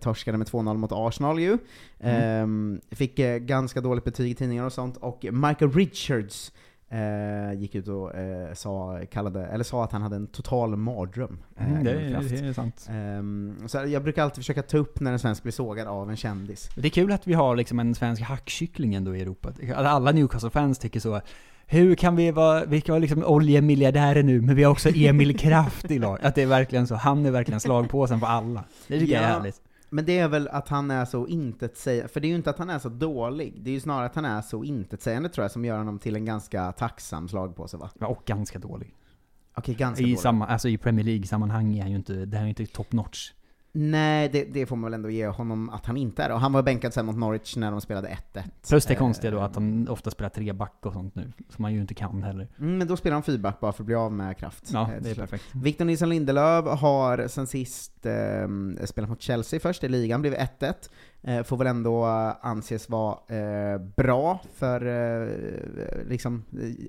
torskade med 2-0 mot Arsenal ju. Mm. Eh, fick ganska dåligt betyg i tidningar och sånt, och Michael Richards eh, gick ut och eh, sa, kallade, eller sa att han hade en total mardröm. eh, Mm, det, det är sant. Ehm, så jag brukar alltid försöka ta upp när en svensk blir sågad av en kändis. Det är kul att vi har liksom en svensk hackkyckling ändå i Europa. Alla Newcastle-fans tycker så. Hur kan vi vara, vi kan vara liksom oljemiljardärer nu, men vi har också Emil Kraft i lag. Att det är verkligen så, han är verkligen slagpåsen för alla. Det tycker jag är härligt. Men det är väl att han är så intetsägande, för det är ju inte att han är så dålig, det är ju snarare att han är så intetsägande tror jag, som gör honom till en ganska tacksam slagpåse va? Ja, och ganska dålig. Okej, ganska I, dålig. samma, alltså I Premier League-sammanhang är han ju inte, det här är ju inte top notch. Nej, det, det får man väl ändå ge honom att han inte är. Och han var bänkad sen mot Norwich när de spelade 1-1. Plus det Eh, konstiga då att han ofta spelar tre back och sånt nu, som man ju inte kan heller. Mm, men då spelar han fyrback bara för att bli av med kraft. Ja, Eh, det är perfekt. Victor Nilsson Lindelöf har sen sist eh, spelat mot Chelsea först i ligan, blev 1-1. Eh, får väl ändå eh, anses vara eh, bra för liksom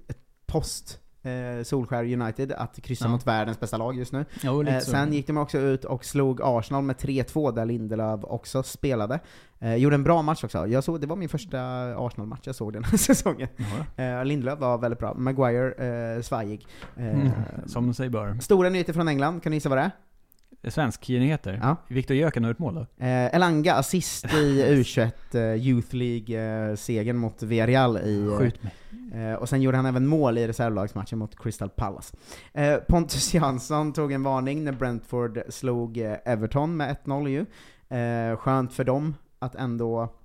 ett post eh, Solskär United att kryssa Ja. mot världens bästa lag just nu. Jo, Eh, sen gick de också ut och slog Arsenal med 3-2 där Lindelöf också spelade. Eh, gjorde en bra match också. Jag såg, det var min första Arsenal-match jag såg den här säsongen. Eh, Lindelöf var väldigt bra. Maguire, eh, svajig. Eh, Mm, som sig bör. Stora nyheter från England, kan ni gissa vad det är? Svensk nyheter? Ja. Victor Jöken har gjort mål då? Eh, Elanga, assist i U21 eh, Youth League-segern mot Villarreal i... eh, Skjut mig. Eh, och sen gjorde han även mål i reservlagsmatchen mot Crystal Palace. Eh, Pontus Jansson tog en varning när Brentford slog eh, Everton med 1-0 ju. Eh, skönt för dem att ändå...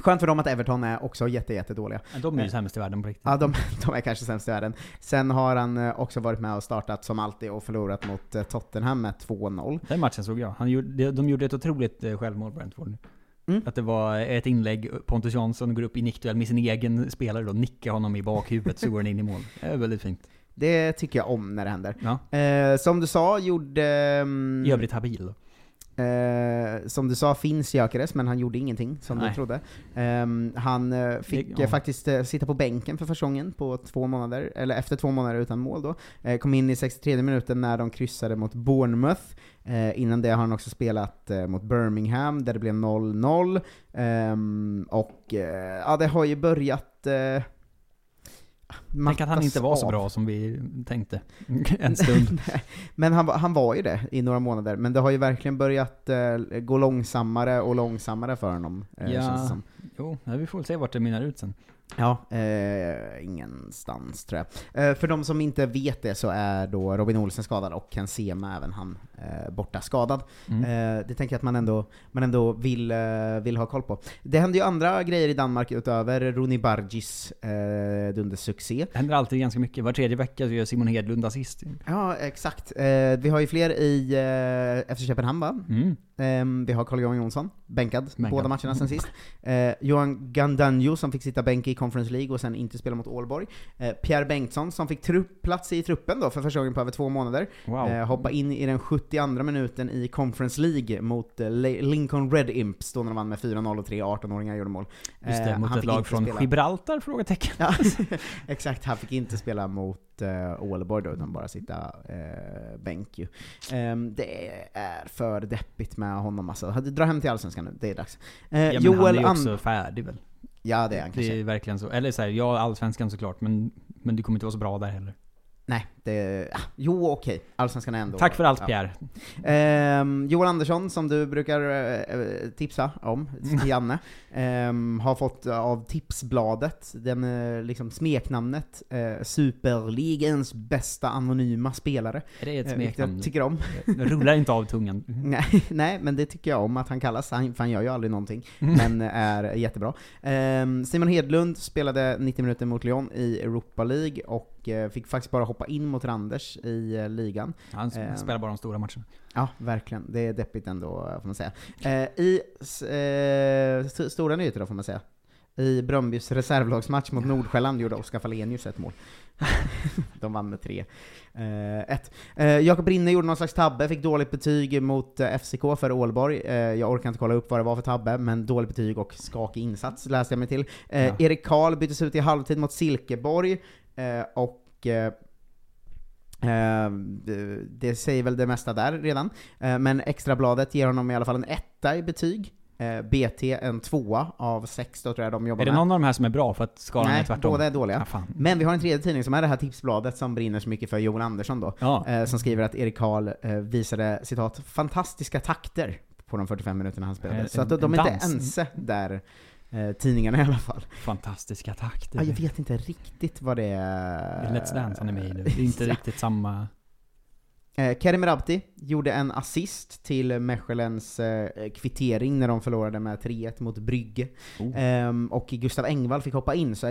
Skönt för dem att Everton är också jätte, jätte dåliga. Men de är ju Eh, sämst i världen på riktigt. Ja, de, de är kanske sämst i världen. Sen har han eh, också varit med och startat som alltid och förlorat mot eh, Tottenham med 2-0. Den matchen såg jag. Han gjorde, de- de gjorde ett otroligt självmål, Brentford. Mm. Att det var ett inlägg, Pontus Jansson går upp i nickduell med sin egen spelare då, nickar honom i bakhuvudet så går den in i mål. Det är väldigt fint. Det tycker jag om när det händer. Ja. Eh, som du sa, gjorde... mm, I övrigt habil. Eh, som du sa finns Gyökeres, men han gjorde ingenting, som Nej. du trodde. Ehm, han eh, fick ja. eh, faktiskt eh, sitta på bänken för första gången på två månader, eller efter två månader utan mål då. Eh, kom in i 63 minuten när de kryssade mot Bournemouth. Eh, innan det har han också spelat eh, mot Birmingham, där det blev 0-0. Ehm, och eh, ja, det har ju börjat eh, Tänk att han inte var så av. bra som vi tänkte. en stund. Men han, var- han var ju det i några månader, men det har ju verkligen börjat eh, gå långsammare och långsammare för honom, eh, känns det ja, som. jo, ja, vi får väl se vart det mynnar ut sen. Ja, eh, ingenstans tror jag. Eh, för de som inte vet det så är då Robin Olsen skadad och Ken Sema även han borta skadad. Mm. Eh, det tänker jag att man ändå, man ändå vill, eh, vill ha koll på. Det händer ju andra grejer i Danmark utöver Roni Bargis eh, dundersuccé. Det händer alltid ganska mycket. Var tredje vecka så gör Simon Hedlund assist. Ja, exakt. Eh, vi har ju fler i eh, FC Köpenhamn va? Mm. Ehm, vi har Carl-Johan Jonsson, bänkad, Bänkad. båda matcherna sen sist. Eh, Johan Gandanjo som fick sitta bänk i Conference League och sen inte spela mot Ålborg. Eh, Pierre Bengtsson som fick plats i truppen då för första gången på över två månader. Wow. Eh, hoppa in i den 72 minuten i Conference League mot eh, Lincoln Red Imps då när de vann med 4-0 och tre 18-åringar gjorde mål. Just det, Eh, mot han ett lag från spela. Gibraltar? Frågetecken. Ja, exakt, han fick inte spela mot uh, Ålborg då, utan bara sitta uh, bänk ju. Ehm, det är för deppigt med honom alltså. Dra hem till Allsvenskan nu, det är dags. Eh, Ja, men Joel han är ju And- också färdig väl? Ja, det är han Det kanske. är verkligen så. Eller så här, ja, allsvenskan såklart, men, men du kommer inte vara så bra där heller. Nej, det... ah, Jo, okej. Allsvenskan är ändå... Tack för allt ja. Pierre. Ehm, Joel Andersson, som du brukar eh, tipsa om, Janne, ehm, har fått av Tipsbladet, den, eh, liksom smeknamnet, Superligans bästa anonyma spelare. Är det ett Eh, smeknamn? Jag tycker om. Det rullar inte av tungan. nej, nej, men det tycker jag om att han kallas, han, för han gör ju aldrig någonting, men är jättebra. Ehm, Simon Hedlund spelade 90 minuter mot Lyon i Europa League och eh, fick faktiskt bara hoppa in mot Randers i eh, ligan. Han Ehm, spelar bara de stora matcherna. Ja, verkligen. Det är deppigt ändå, får man säga. Eh, I eh, st- stora nyheter då, får man säga. I Bröndbys reservlagsmatch mot Nordsjälland gjorde Oskar Fallenius ett mål. De vann med 3 eh, 1 eh, Jakob Rinne gjorde någon slags tabbe, fick dåligt betyg mot eh, FCK för Ålborg. Eh, jag orkar inte kolla upp vad det var för tabbe, men dåligt betyg och skakig insats läste jag mig till. Eh, Ja. Erik Karl byttes ut i halvtid mot Silkeborg, eh, och eh, Eh, det- säger väl det mesta där redan. Eh, men Extrabladet ger honom i alla fall en etta i betyg. Eh, BT en tvåa av sex då tror jag de jobbar Är det med. någon av de här som är bra för att skalan Nej, är tvärtom? båda är dåliga. Ah. Men vi har en tredje tidning som är det här tipsbladet som brinner så mycket för Joel Andersson då. Ja. Eh, som skriver att Erik Karl eh, visade citat ”fantastiska takter” på de 45 minuterna han spelade. Eh, så att de, en de är inte ense där, eh, tidningarna i alla fall. Fantastiska takter. Ja, jag vet inte riktigt vad det är. Let's Dance han är med i nu. Det är inte riktigt samma... Eh, Kerim Rabti gjorde en assist till Mechelens eh, kvittering när de förlorade med 3-1 mot Brygge. Oh. Ehm, och Gustav Engvall fick hoppa in, så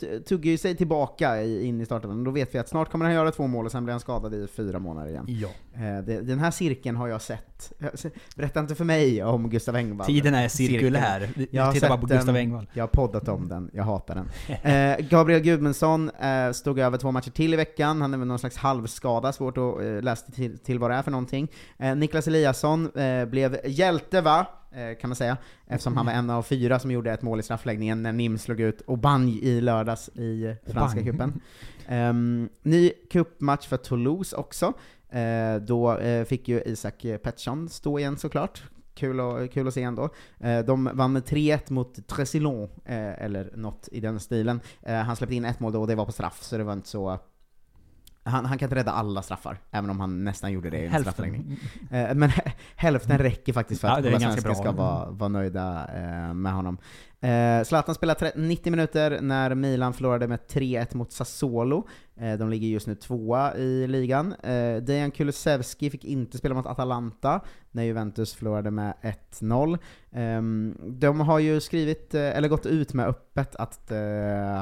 t- tuggar ju sig tillbaka i, in i starten. Då vet vi att snart kommer han göra två mål och sen blir han skadad i fyra månader igen. Ja. Eh, det, den här cirkeln har jag sett. Berätta inte för mig om Gustav Engvall. Tiden är cirkulär. Vi- Jag tittar bara på Gustav den, Engvall. Jag har poddat om den, jag hatar den. Eh, Gabriel Gudmundsson eh, stod över två matcher till i veckan, han är väl någon slags halvskada, svårt att eh, läsa till, till vad det är för någonting. Eh, Niklas Eliasson eh, blev hjälte va? Eh, kan man säga, eftersom han var en av fyra som gjorde ett mål i straffläggningen när NIM slog ut Aubagne i lördags i franska cupen. Um, ny cupmatch för Toulouse också. Eh, då eh, fick ju Isak Pettersson stå igen såklart. Kul, och, kul att se ändå. De vann med 3-1 mot Tresilon, eller något i den stilen. Han släppte in ett mål då och det var på straff, så det var inte så... Han, han kan inte rädda alla straffar, även om han nästan gjorde det i en straffläggning. Eh, men hälften räcker faktiskt för Ja, att är alla ska vara, vara nöjda eh, med honom. Eh, Zlatan spelade tre- 90 minuter när Milan förlorade med 3-1 mot Sassuolo. Eh, de ligger just nu tvåa i ligan. Eh, Dejan Kulusevski fick inte spela mot Atalanta när Juventus förlorade med 1-0. Ehm, de har ju skrivit, eh, eller gått ut med öppet att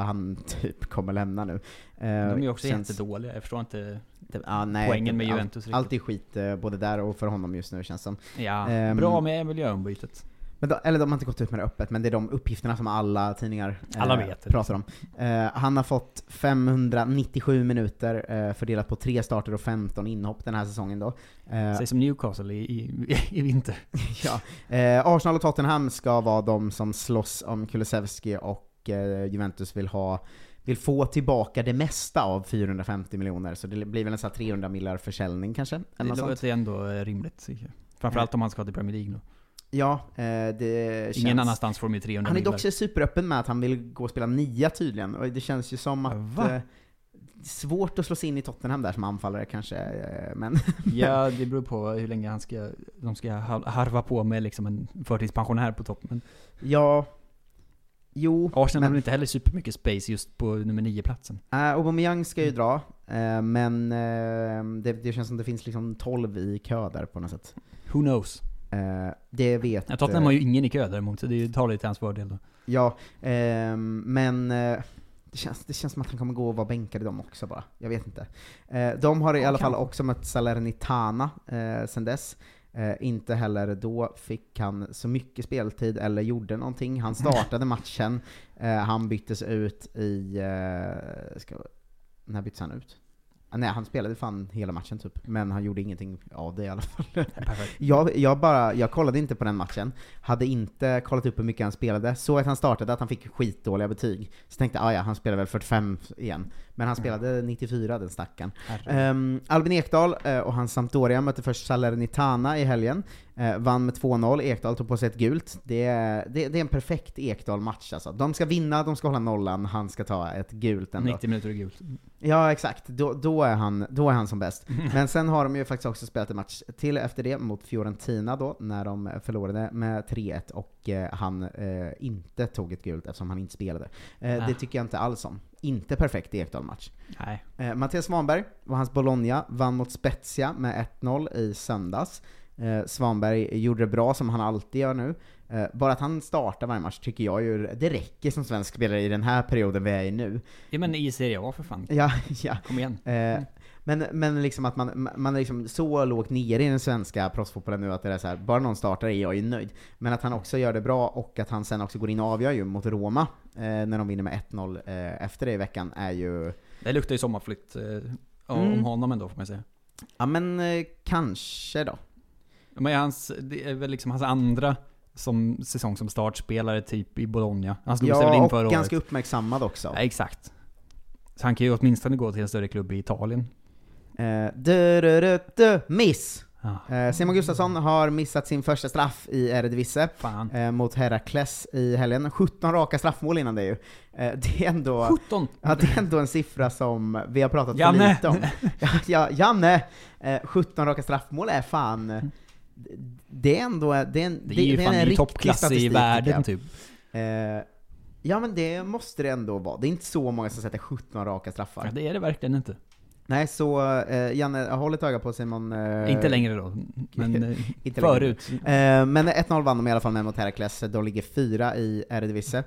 han typ kommer lämna nu. De är ju också känns- jättedåliga. Jag förstår inte det, ja, nej, poängen med Juventus riktigt. Allt är skit, både där och för honom just nu känns som. Ja, Ehm, bra med miljöombytet. Men de, eller de har inte gått ut med det öppet, men det är de uppgifterna som alla tidningar eh, Alla vet pratar om. Eh, han har fått 597 minuter eh, fördelat på tre starter och 15 inhopp den här säsongen då. Eh, Säg som Newcastle i, i, i vinter. ja. eh, Arsenal och Tottenham ska vara de som slåss om Kulusevski och eh, Juventus vill ha vill få tillbaka det mesta av 450 miljoner, så det blir väl en sån här 300 millar försäljning kanske? Det låter ändå eh, rimligt. Framförallt om han ska till Premier League nu. Ja, eh, det känns... Ingen annanstans får de ju 300 Han är dock superöppen med att han vill gå och spela nia tydligen, och det känns ju som att... Va? Eh, svårt att slå sig in i Tottenham där som anfallare kanske, eh, men... Ja, det beror på hur länge han ska, de ska har- harva på med liksom en förtidspensionär på topp. Men ja... Jo, Arsenal har men- väl inte heller supermycket space just på nummer 9-platsen. Uh, Aubameyang ska ju dra, eh, men det, det känns som det finns liksom 12 i kö där på något sätt. Who knows? Eh, det vet... Ja, Tottenham har ju ingen i kö däremot, så det talar ju till hans fördel då. Ja, ehm, men eh, det, känns, det känns som att han kommer gå och vara bänkad i dem också bara. Jag vet inte. Eh, de har i Ja, alla fall också mött Salernitana eh, sen dess. Eh, inte heller då fick han så mycket speltid eller gjorde någonting. Han startade matchen, eh, han byttes ut i... Eh, ska, när byttes han ut? Nej, han spelade fan hela matchen typ, men han gjorde ingenting av det i alla fall. jag, jag, bara, jag kollade inte på den matchen, hade inte kollat upp hur mycket han spelade, såg att han startade, att han fick skitdåliga betyg. Så tänkte jag, ah, ja, han spelar väl 45 igen. Men han spelade 94, den stackaren. Um, Albin Ekdal eh, och hans Sampdoria mötte först Salernitana i helgen, eh, vann med 2-0, Ekdal tog på sig ett gult. Det är, det, det är en perfekt Ekdal-match alltså. De ska vinna, de ska hålla nollan, han ska ta ett gult ändå. 90 minuter och gult. Ja, exakt. Då, då, är han, då är han som bäst. Men sen har de ju faktiskt också spelat en match till efter det mot Fiorentina då, när de förlorade med 3-1 och eh, han eh, inte tog ett gult eftersom han inte spelade. Eh, Ah. Det tycker jag inte alls om. Inte perfekt Ekdal-match. Nej. Eh, Mattias Svanberg och hans Bologna vann mot Spezia med 1-0 i söndags. Eh, Svanberg gjorde det bra som han alltid gör nu. Eh, bara att han startar varje match tycker jag ju, det räcker som svensk spelare i den här perioden vi är i nu. Ja men i Serie A för fan. Ja, ja. Kom igen. Eh, men, men liksom att man, man är liksom så lågt nere i den svenska proffsfotbollen nu att det är så här, bara någon startar är jag ju nöjd. Men att han också gör det bra och att han sen också går in och avgör ju mot Roma, eh, när de vinner med 1-0 eh, efter det i veckan, är ju... Det luktar ju sommarflytt eh, om Mm. honom ändå får man säga. Ja men eh, kanske då. Men hans, det är väl liksom hans andra som, säsong som startspelare typ i Bologna. Han slog sig väl Ja, in och förra ganska året. uppmärksammad också. Ja, exakt. Så han kan ju åtminstone gå till en större klubb i Italien. Eh, du, miss! Ja. Eh, Simon Gustafsson har missat sin första straff i Eredivisie eh, mot Herakles i helgen. 17 raka straffmål innan det ju. Eh, det är ändå... 17? Ja, det är ändå en siffra som vi har pratat Janne! för lite om. Ja, ja, Janne! Eh, 17 raka straffmål är fan... Det är ändå... Det är, en, Det är ju fan en i toppklass i världen. Eh, ja men det måste det ändå vara. Det är inte så många som sätter 17 raka straffar. Ja, det är det verkligen inte. Nej, så eh, Janne, håll ett öga på Simon. Eh, Inte längre då, men eh, inte förut. Längre. Eh, men 1-0 vann de i alla fall med mot Heracles, de ligger fyra i Eredivisie.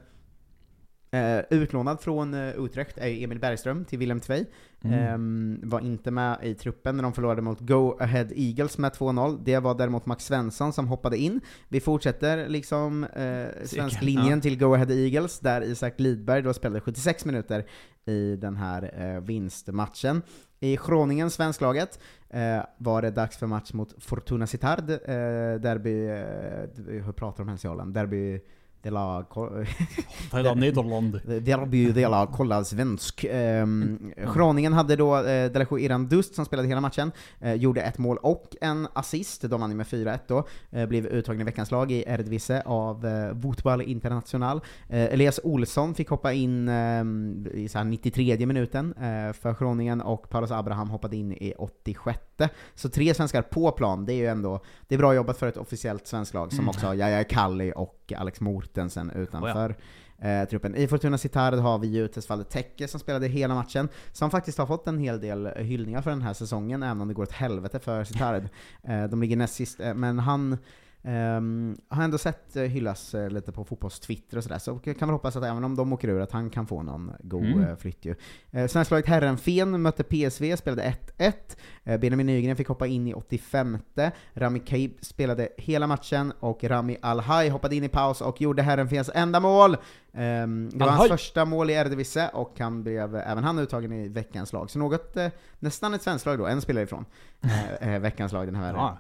Eh, utlånad från eh, Utrecht är Emil Bergström till Willem Tvei. Mm. Eh, var inte med i truppen när de förlorade mot Go Ahead Eagles med 2-0. Det var däremot Max Svensson som hoppade in. Vi fortsätter liksom eh, svensk linjen ja. till Go Ahead Eagles, där Isak Lidberg då spelade 76 minuter i den här eh, vinstmatchen. I Groningen, svensklaget, eh, var det dags för match mot Fortuna Sittard, eh, derby, eh, hur pratar de ens i Holland? Derby de la... Det är Nederland. Derby de la kolla svensk. Um, Groningen hade då eh, Delajo Iran Dust som spelade hela matchen, eh, gjorde ett mål och en assist, de vann med 4-1 då, eh, blev uttagen i veckans lag i Eredivisie av eh, Fotboll International. Elias Olsson fick hoppa in eh, i så här 93 minuten för Groningen och Paulus Abraham hoppade in i 86 Så tre svenskar på plan, det är ju ändå, det är bra jobbat för ett officiellt svenskt lag som Mm. också har Jaja Kalli och Alex Mortensen utanför eh, truppen. I Fortuna Sittard har vi ju Tesfaye Tekke som spelade hela matchen, som faktiskt har fått en hel del hyllningar för den här säsongen, även om det går åt helvete för Sittard. eh, de ligger näst sist, eh, men han ehm, har ändå sett eh, hyllas eh, lite på fotbollstwitter och sådär, så kan väl hoppas att även om de åker ur, att han kan få någon god Mm. eh, flytt ju. Eh, Svensklaget Herrenfen mötte PSV, spelade 1-1. Eh, Benjamin Nygren fick hoppa in i 85 Rami Kaib spelade hela matchen, och Rami Alhaj hoppade in i paus och gjorde Herrenfens enda mål! Ehm, det var hans första mål i Eredivisie, och han blev även han uttagen i veckans lag. Så något, eh, nästan ett svenskt lag då, en spelare ifrån eh, veckans lag den här Ja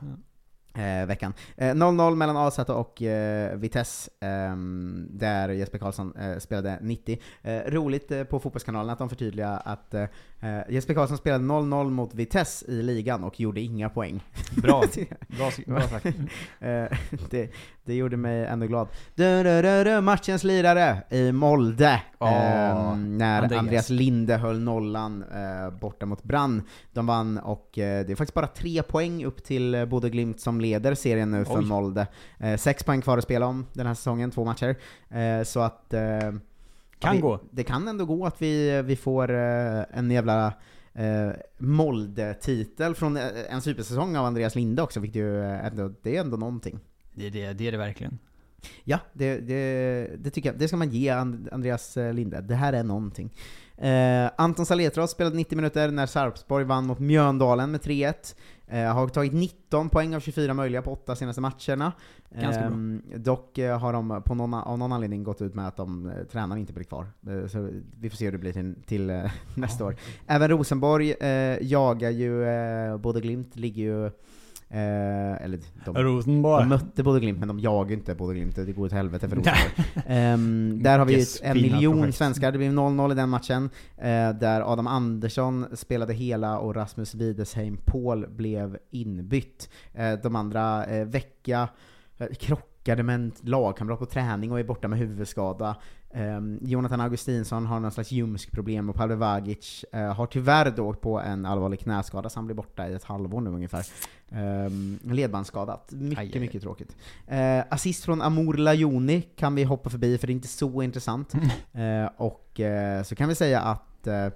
eh, veckan. Eh, 0-0 mellan AZ och eh, Vitesse, ehm, där Jesper Karlsson eh, spelade 90. Eh, roligt eh, på Fotbollskanalen att de förtydligar att eh, eh, Jesper Karlsson spelade 0-0 mot Vitesse i ligan och gjorde inga poäng. Bra. Bra, bra sagt. Eh, det, det gjorde mig ändå glad. Du, du, du, du, matchens lirare i Molde, Ja, ehm, när Andreas. Andreas. Linde höll nollan eh, borta mot Brann. De vann och eh, det är faktiskt bara tre poäng upp till eh, Bodø Glimt som leder serien nu för Oj. Molde. Eh, sex poäng kvar att spela om den här säsongen, två matcher. Eh, så att... Kan vi, gå. Det kan ändå gå att vi, vi får eh, en jävla eh, Molde-titel från eh, en supersäsong av Andreas Linde också, vilket ju eh, ändå, det är ändå någonting. Det är det, det är det verkligen. Ja, det, det, det tycker jag. Det ska man ge And- Andreas Linde. Det här är någonting. Eh, Anton Saletros spelade 90 minuter när Sarpsborg vann mot Mjöndalen med 3-1. Eh, har tagit 19 poäng av 24 möjliga på 8 senaste matcherna. Ganska bra. Ehm, dock eh, har de på någon, av någon anledning gått ut med att de eh, tränar inte blir kvar. Så vi får se hur det blir till, till nästa år. Även Rosenborg jagar ju, både Glimt ligger ju Eh, eller de, Rosenborg. de mötte Bodø Glimt men de jagar inte Bodø Glimt, det går åt helvete för Rosenborg. Ehm, där har vi Yes, en miljon projekt. svenskar, det blev 0-0 i den matchen, eh, där Adam Andersson spelade hela och Rasmus Widesheim Paul blev inbytt. Eh, de andra, eh, Vecka, krockade med en lagkamrat på träning och är borta med huvudskada. Um, Jonathan Augustinsson har någon slags ljumskproblem och Pavel Vagic eh, har tyvärr då åkt på en allvarlig knäskada så han blir borta i ett halvår nu ungefär. Um, ledbandsskadat. Mycket, Aj, aj, aj. mycket tråkigt. Eh, assist från Amor Lajoni kan vi hoppa förbi för det är inte så intressant. Eh, och eh, så kan vi säga att eh,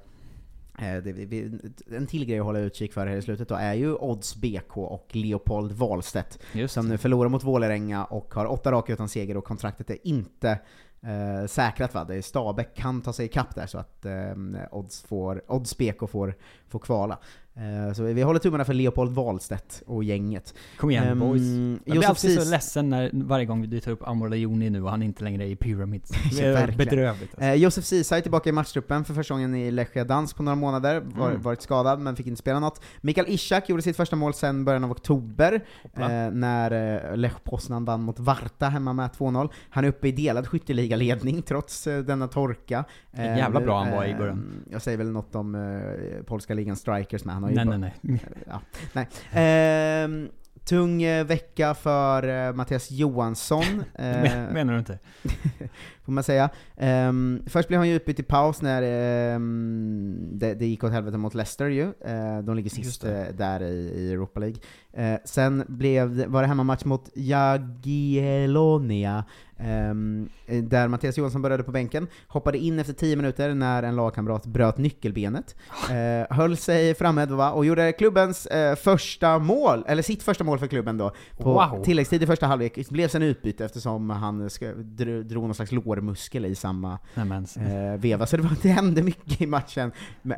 Eh, det, en till grej att hålla utkik för här i slutet då är ju Odds BK och Leopold Wahlstedt Just som nu förlorar mot Vålerenga och har åtta raka utan seger och kontraktet är inte eh, säkrat va? Det är Stabäck kan ta sig ikapp där så att eh, Odds, får, Odds BK får, får kvala. Eh, så vi håller tummarna för Leopold Wahlstedt och gänget. Kom igen Ehm, boys. Jag blir Josef alltid så Cis- ledsen när, varje gång vi tar upp Amor Joni nu och han inte längre är i Pyramids. Det är bedrövligt. Alltså. Eh, Josef Ceesay är tillbaka i matchtruppen för första gången i Lechia Dans på några månader, var, Mm. varit skadad men fick inte spela något. Mikael Ishak gjorde sitt första mål sedan början av oktober, eh, när eh, Lech Poznan vann mot Varta hemma med 2-0. Han är uppe i delad skytteligaledning trots eh, denna torka. Jävla bra han var i början. Jag säger väl något om polska ligan strikers med, han har ju Nej, bara- nej, nej. Ja, nej. Ehm, tung eh, vecka för eh, Mattias Johansson. Eh, Men- Menar du inte? får man säga. Ehm, först blev han ju utbytt i paus när ehm, det, det gick åt helvete mot Leicester ju. Eh, de ligger sist eh, där i, i Europa League. Eh, sen blev var det hemmamatch mot Jagiellonia, eh, där Mattias Johansson började på bänken, hoppade in efter 10 minuter när en lagkamrat bröt nyckelbenet, eh, höll sig framme va, och gjorde klubbens eh, första mål, eller sitt första mål för klubben då, på Wow. tilläggstid i första halvlek, blev sen utbyte eftersom han drog någon slags lårmuskel i samma eh, veva, så det, var, det hände mycket i matchen.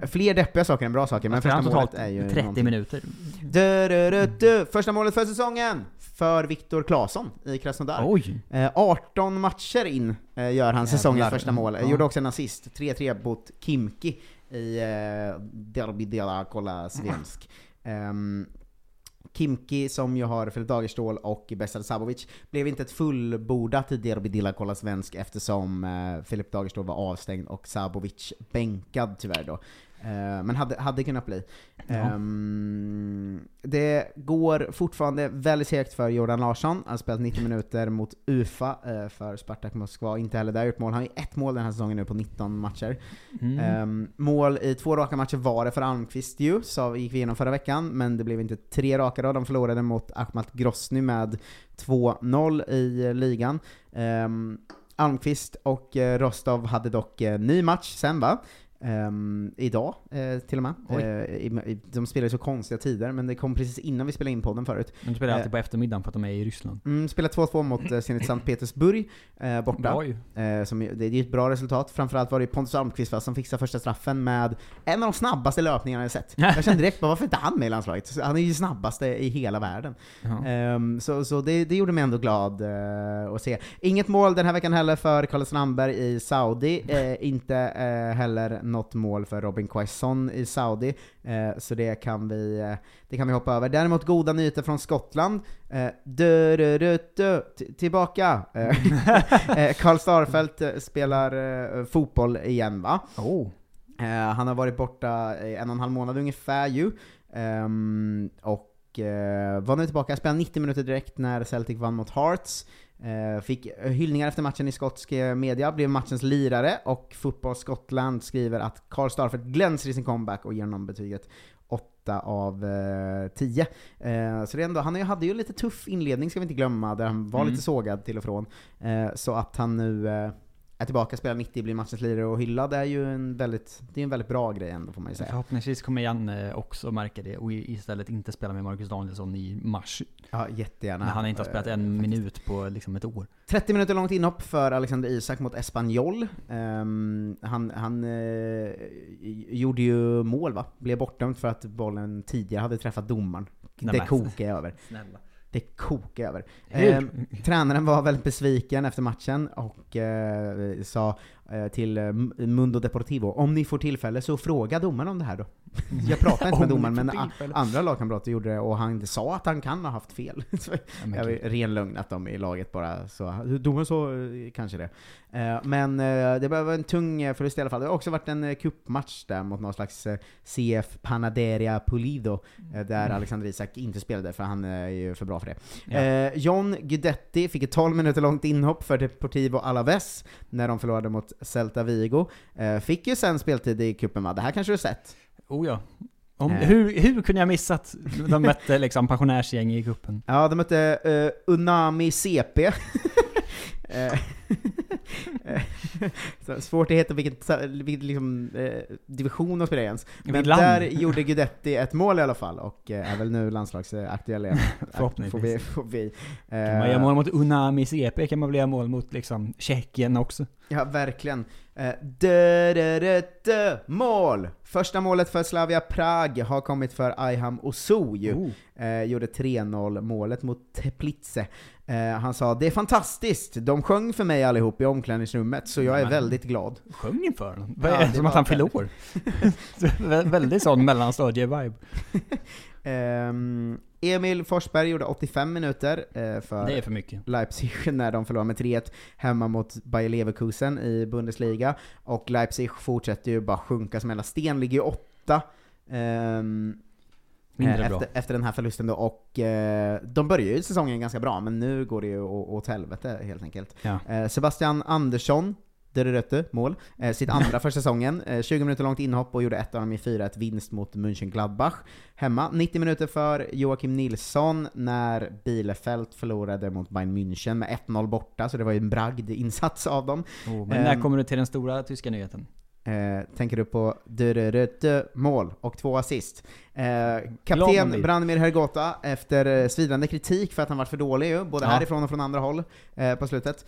Fler deppiga saker än bra saker, men första målet är ju 30 någonting. minuter. Du, du, du. Första målet för säsongen! För Viktor Claesson i Krasnodar. Eh, 18 matcher in eh, gör han säsongens första mål. Ja. Gjorde också en assist, 3-3 mot Kimki i eh, Derby Dela Kolla Svensk. Ehm, Kimki, som ju har Filip Dagerstål och Besard Sabovic, blev inte ett fullbordat Derby Dela Kolla Svensk eftersom eh, Filip Dagerstål var avstängd och Sabovic bänkad tyvärr då. Eh, men hade, hade kunnat bli. Ja. Ehm, det går fortfarande väldigt segt för Jordan Larsson. Han har spelat 90 minuter mot UFA eh, för Spartak Moskva, inte heller där gjort mål. Han har ju ett mål den här säsongen nu på 19 matcher. Mm. Ehm, mål i två raka matcher var det för Almqvist ju, så gick vi igenom förra veckan, men det blev inte tre raka då. De förlorade mot Ahmat Grosny med 2-0 i eh, ligan. Um, Almqvist och Rostov hade dock ny match sen va? Ehm, idag eh, till och med. Eh, i, i, de spelar ju så konstiga tider, men det kom precis innan vi spelade in podden förut. De spelar alltid Eh, på eftermiddagen för att de är i Ryssland. Mm, spelar 2-2 mot eh, Zenit Sankt Petersburg eh, borta. Eh, som, ju- det är ju ett bra resultat. Framförallt var det Pontus Almqvist som fixade första straffen med en av de snabbaste löpningarna jag sett. Jag kände direkt bara, varför inte han med i landslaget? Han är ju snabbaste i hela världen. Ja. Ehm, så så det, det gjorde mig ändå glad eh, att se. Inget mål den här veckan heller för Carlos Strandberg i Saudi. Eh, inte eh, heller något mål för Robin Quaison i Saudi. Eh, så det kan, vi, eh, det kan vi hoppa över. Däremot goda nyheter från Skottland. Dö, dö, dö, t- tillbaka! Eh, Karl Starfelt spelar fotboll igen va? Oh. Han har varit borta en och en halv månad ungefär ju. Ehm, och var nu tillbaka, spelade 90 minuter direkt när Celtic vann mot Hearts. Eh, fick hyllningar efter matchen i skotsk eh, media, blev matchens lirare och Fotboll Skottland skriver att Karl Starfelt glänser i sin comeback och ger honom betyget 8 av eh, 10. Eh, så det ändå, han hade ju lite tuff inledning ska vi inte glömma, där han var Mm. lite sågad till och från. Så att han nu är tillbaka, spelar 90, blir matchens lirare och hyllad är ju en väldigt, det är en väldigt bra grej ändå får man ju säga. Förhoppningsvis kommer Janne också märka det och istället inte spela med Marcus Danielsson i mars. Ja, jättegärna. När han inte har spelat Eh, en minut på liksom ett år. 30 minuter långt inhopp för Alexander Isak mot Espanyol. Ehm, han han eh, gjorde ju mål va? Blev bortdömd för att bollen tidigare hade träffat domaren. Nej, det kokar jag över. Snälla. Det kokar över. Eh, tränaren var väldigt besviken efter matchen och eh, sa eh, till eh, Mundo Deportivo, om ni får tillfälle så fråga domaren om det här då. Jag pratade inte med domaren, men andra lagkamrater gjorde det och han sa att han kan ha haft fel. Så jag var ren lögn att de i laget bara så, domaren sa eh, kanske det. Eh, men eh, det var en tung förlust i alla fall. Det har också varit en cupmatch där mot någon slags CF Panaderia Pulido, eh, där Mm. Alexander Isak inte spelade för han är ju för bra för det. Ja. John Guidetti fick ett 12 minuter långt inhopp för Deportivo Alaves när de förlorade mot Celta Vigo. Fick ju sen speltid i cupen va? Det här kanske du har sett? Oh ja. Om, Eh. hur, hur kunde jag missat? De mötte liksom pensionärsgäng i cupen. Ja, de mötte eh, Unami CP. Eh, eh, svårt att vilken, vilken liksom, eh, division de spelar i ens. Men där gjorde Guidetti ett mål i alla fall, och eh, är väl nu landslagsaktuell igen. Förhoppningsvis. Får vi, får vi. Kan man göra mål mot Unami CP kan man väl göra mål mot liksom Tjeckien också. Ja, verkligen. Eh, mål! Första målet för Slavia Prag har kommit för Ayham Osu ju. Oh. Eh, gjorde 3-0 målet mot Teplice. Eh, han sa det är fantastiskt, de sjöng för mig allihop i omklädningsrummet, så jag är väldigt glad. Sjöng ni för honom? Ja, det som att han väldigt- år? Väldigt sån mellanstadie-vibe. Ehm, Emil Forsberg gjorde 85 minuter eh, för, för mycket. Leipzig när de förlorade med 3-1 hemma mot Bayer Leverkusen i Bundesliga. Och Leipzig fortsätter ju bara sjunka som hela sten, ligger ju åtta. ehm, Mindre eh, bra. efter, efter den här förlusten då, och eh, de börjar ju säsongen ganska bra, men nu går det ju åt helvete helt enkelt. Ja. Eh, Sebastian Andersson, Dörrötte, mål, eh, sitt andra för säsongen. Eh, 20 minuter långt inhopp och gjorde ett av dem i 4-1 vinst mot Mönchengladbach. Hemma, 90 minuter för Joakim Nilsson när Bielefeld förlorade mot Bayern München med 1-0 borta, så det var ju en bragd insats av dem. Oh, men när Ehm, kommer du till den stora tyska nyheten? Eh, tänker du på Dörrötte, mål och två assist. Eh, kapten. Branimir Hergota, efter eh, svidande kritik för att han varit för dålig ju, både Ja. härifrån och från andra håll, eh, på slutet.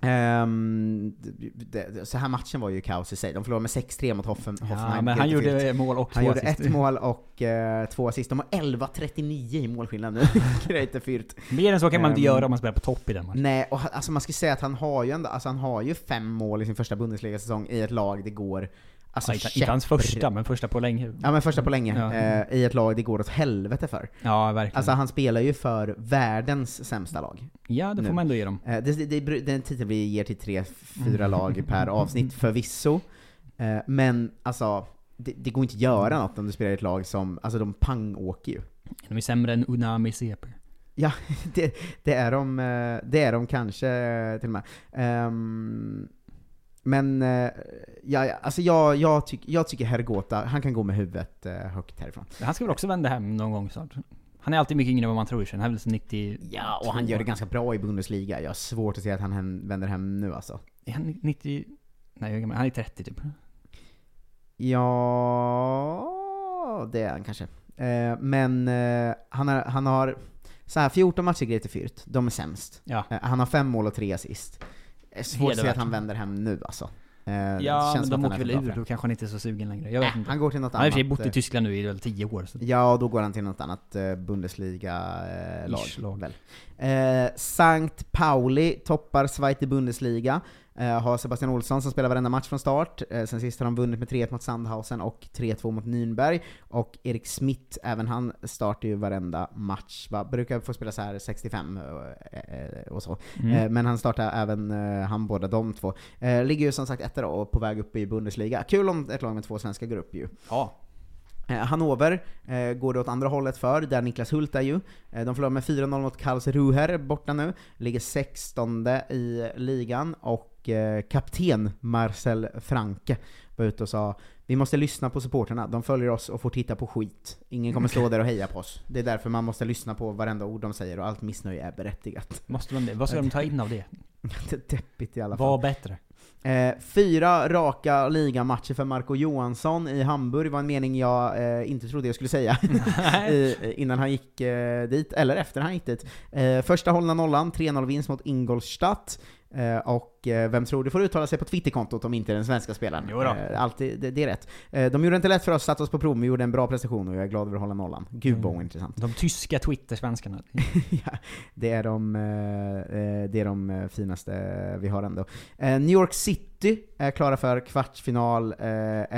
Ehm, det, så här matchen var ju kaos i sig. De förlorade med 6-3 mot Hoffen, Hoffenheim. men han gjorde mål och Han två gjorde assist. ett mål och eh, två assist. De har 11-39 i målskillnad nu. Greite Fürth. Mer än så kan man inte Ehm, göra om man spelar på topp i den matchen. Nej, och han- alltså man ska säga att han har ju ändå, alltså han har ju fem mål i sin första Bundesliga-säsong i ett lag det går Alltså ja, inte, inte hans första, men första på länge. Ja men första på länge, Ja. eh, i ett lag det går åt helvete för. Ja, verkligen. Alltså han spelar ju för världens sämsta lag. Ja, det får nu. man ändå ge dem. Eh, det, det, det, den titeln vi ger till tre, fyra Mm. lag per avsnitt förvisso. Eh, men alltså, det, det går inte att göra något om du spelar i ett lag som, alltså de pangåker ju. De är sämre än Unami CP. Ja, det, det, är de, eh, det är de kanske eh, till och med. Ehm, men, eh, ja, alltså jag, jag, tyck, jag tycker Hergota, han kan gå med huvudet eh, högt härifrån. Han ska väl också vända hem någon gång snart. Han är alltid mycket yngre än vad man tror, han är väl så 90... Ja, och han gör det ganska bra i Bundesliga. Jag har svårt att se att han hem, vänder hem nu alltså. Är han 90... Nej, han är 30 typ. Ja, det är han kanske. Eh, men eh, han, har, han har så här 14 matcher i Grete Fürth, de är sämst. Ja. Eh, han har fem mål och tre assist. Eh, Svårt att se att han vänder hem nu alltså. Eh, det Ja, men de åker väl ur, då kanske han inte är så sugen längre. Jag vet Äh, inte. han går till något Han har i annat, bott i eh. Tyskland nu i väl 10 år. Så. Ja, då går han till något annat eh, Bundesliga-lag. Eh, Sankt Pauli toppar Zweite Bundesliga. Eh, har Sebastian Olsson som spelar varenda match från start. Eh, sen sist har de vunnit med 3-1 mot Sandhausen och 3-2 mot Nürnberg. Och Erik Smith, även han startar ju varenda match. Va? Brukar få spela så här 65 eh, och så. Mm. Men han startar även, han båda de två. Ligger ju som sagt etta då, och på väg upp i Bundesliga. Kul om ett lag med två svenskar går upp ju. Ja. Hannover eh, går det åt andra hållet för, där Niklas Hult är ju. Eh, de förlorar med 4-0 mot Karlsruher borta nu, ligger 16 i ligan, och kapten Marcel Franke var ute och sa vi måste lyssna på supporterna, de följer oss och får titta på skit. Ingen kommer stå där och heja på oss. Det är därför man måste lyssna på varenda ord de säger och allt missnöje är berättigat. Måste man det? Vad ska de ta in av det? Det är deppigt i alla fall. Var bättre. Eh, fyra raka ligamatcher för Marco Johansson i Hamburg var en mening jag eh, inte trodde jag skulle säga i, innan han gick eh, dit, eller efter han gick dit. Eh, första hållna nollan, 3-0 vinst mot Ingolstadt. Eh, och eh, vem tror du får uttala sig på Twitterkontot om inte den svenska spelaren? Jo då. Eh, alltid, det, det är rätt. Eh, de gjorde det inte lätt för oss, satte oss på prov, men gjorde en bra prestation och jag är glad över att hålla nollan. Gud vad ointressant. De tyska Twitter-svenskarna. ja, det är de, eh, eh, det är de eh, finaste vi har ändå. Eh, New York City är klara för kvartsfinal, eh,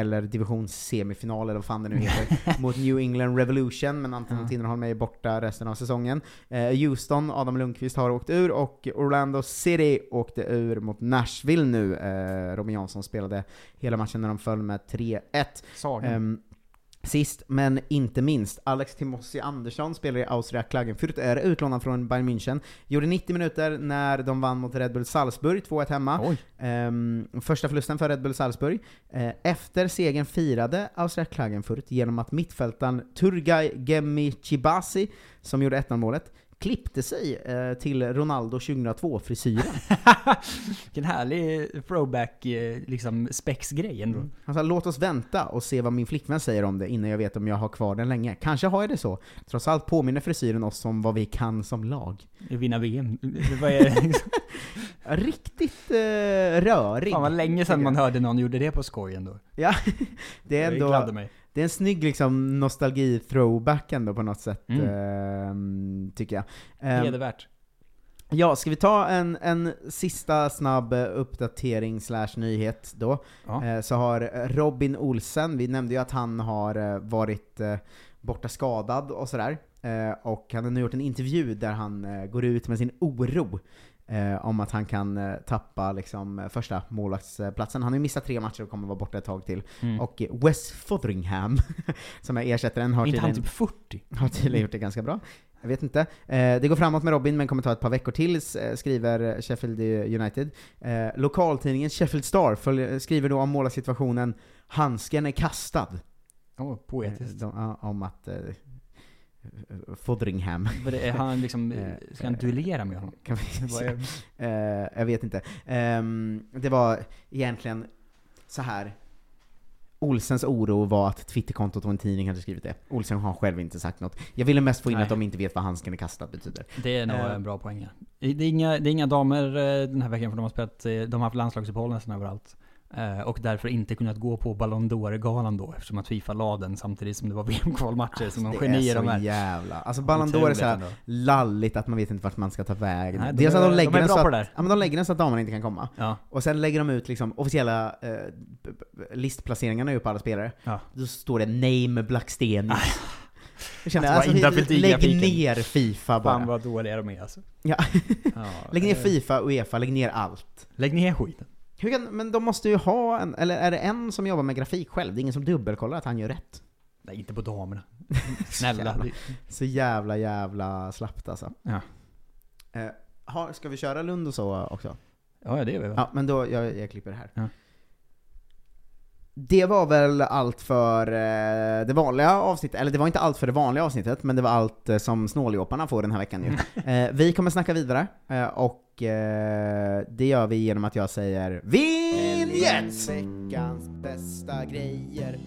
eller divisionssemifinal, eller vad fan det nu heter, mot New England Revolution, men Anton Ja. Tinnerholm är borta resten av säsongen. Eh, Houston, Adam Lundqvist har åkt ur, och Orlando City åkte ur mot Nashville nu. Eh, Robin Jansson spelade hela matchen när de föll med 3-1. Sagan. Ehm, Sist men inte minst, Alex Timossi Andersson spelar i Austria Klagenfurt, är utlånad från Bayern München. Gjorde 90 minuter när de vann mot Red Bull Salzburg, 2-1 hemma. Ehm, första förlusten för Red Bull Salzburg. Eh, efter segern firade Austria Klagenfurt genom att mittfältaren Turgay Gemichibasi, som gjorde 1 målet, klippte sig eh, till Ronaldo 2002-frisyren. Vilken härlig throwback, eh, liksom spex-grej ändå. Han sa låt oss vänta och se vad min flickvän säger om det innan jag vet om jag har kvar den länge. Kanske har jag det så. Trots allt påminner frisyren oss om vad vi kan som lag. Vinna VM. Vad är det? Riktigt eh, rörig. Fan vad länge sedan man hörde någon gjorde det på skoj ändå. Ja, det är Det ändå... gladde mig. Det är en snygg liksom nostalgi-throwback ändå på något sätt, Mm. ehm, tycker jag. Ehm, Hedervärt. Ja, ska vi ta en, en sista snabb eh, uppdatering slash nyhet då? Ja. Eh, så har Robin Olsen, vi nämnde ju att han har eh, varit eh, borta skadad och sådär, eh, och han har nu gjort en intervju där han eh, går ut med sin oro eh, om att han kan eh, tappa liksom, eh, första målvaktsplatsen. Han har ju missat tre matcher och kommer vara borta ett tag till. Mm. Och eh, Wes Fotheringham, som är ersättaren, har Är inte han tydligen, typ 40? har tydligen gjort det ganska bra. Jag vet inte. Eh, det går framåt med Robin, men kommer ta ett par veckor till, eh, skriver Sheffield United. Eh, lokaltidningen Sheffield Star skriver då om målarsituationen ”Handsken är kastad”. Åh, poetiskt. De, om att det är han liksom, Eh, ska han duellera med honom? Kan vi Eh, jag vet inte. Ehm, det var egentligen så här. Olsens oro var att Twitterkontot och en tidning hade skrivit det. Olsen har själv inte sagt något. Jag ville mest få in Nej. att de inte vet vad handsken är kastad betyder. Det är nog Eh, en bra poäng. ja. Det är, inga, det är inga damer den här veckan för de har spelat, de har haft landslagsuppehåll nästan överallt. Eh, och därför inte kunnat gå på Ballon d'Or-galan då eftersom att Fifa la den samtidigt som det var VM-kvalmatcher som de genier är så de är. jävla... Alltså Ballon d'Or är såhär lalligt att man vet inte vart man ska ta vägen. Nej, de Dels att de lägger de den så att, ja, men de lägger den så att damerna inte kan komma. Ja. Och sen lägger de ut liksom officiella eh, listplaceringarna upp på alla spelare. Ja. Då står det 'Name Blackstenius' Jag känner, Att alltså, i lägg ner Fifa bara. Fan vad dåliga de är alltså. Ja. Ja, lägg ner Fifa, Uefa, lägg ner allt. Lägg ner skiten. Hur kan, men de måste ju ha en, eller är det en som jobbar med grafik själv? Det är ingen som dubbelkollar att han gör rätt? Nej, inte på damerna. Snälla. jävla, så jävla, jävla slappt alltså. Ja. Eh, har, ska vi köra Lund och så också? Ja, det gör vi väl. Ja, men då, jag, jag klipper det här. Ja. Det var väl allt för eh, det vanliga avsnittet, eller det var inte allt för det vanliga avsnittet, men det var allt eh, som snåljåparna får den här veckan ju. eh, vi kommer snacka vidare, eh, och eh, det gör vi genom att jag säger Vinjett! Veckans bästa grejer.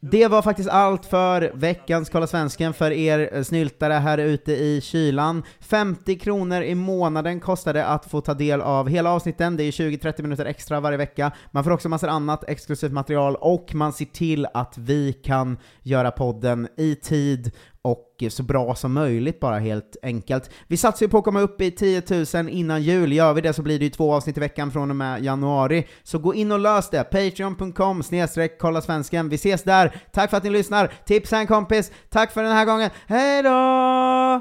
Det var faktiskt allt för veckans Kolla Svensken för er eh, snyltare här ute i kylan. 50 kronor i månaden kostar det att få ta del av hela avsnitten, det är 20-30 minuter extra varje vecka. Man får också massor annat exklusivt material och man ser till att vi kan göra podden i tid och så bra som möjligt bara helt enkelt. Vi satsar ju på att komma upp i 10 000 innan jul, gör vi det så blir det ju två avsnitt i veckan från och med januari. Så gå in och lös det, patreon.com snedstreck kolla svensken. Vi ses där, tack för att ni lyssnar, tipsa en kompis, tack för den här gången, hej då!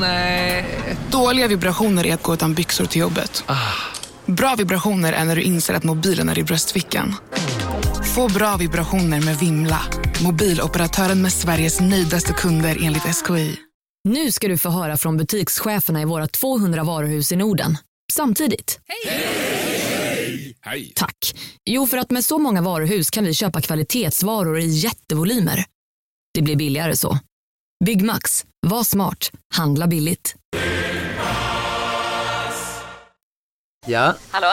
Nej. Dåliga vibrationer är att gå utan byxor till jobbet. Bra vibrationer är när du inser att mobilen är i bröstfickan. Få bra vibrationer med Vimla. Mobiloperatören med Sveriges nöjdaste kunder enligt SKI. Nu ska du få höra från butikscheferna i våra 200 varuhus i Norden. Samtidigt. Hej! Tack. Jo, för att med så många varuhus kan vi köpa kvalitetsvaror i jättevolymer. Det blir billigare så. Byggmax. Var smart. Handla billigt. Ja, Hallå?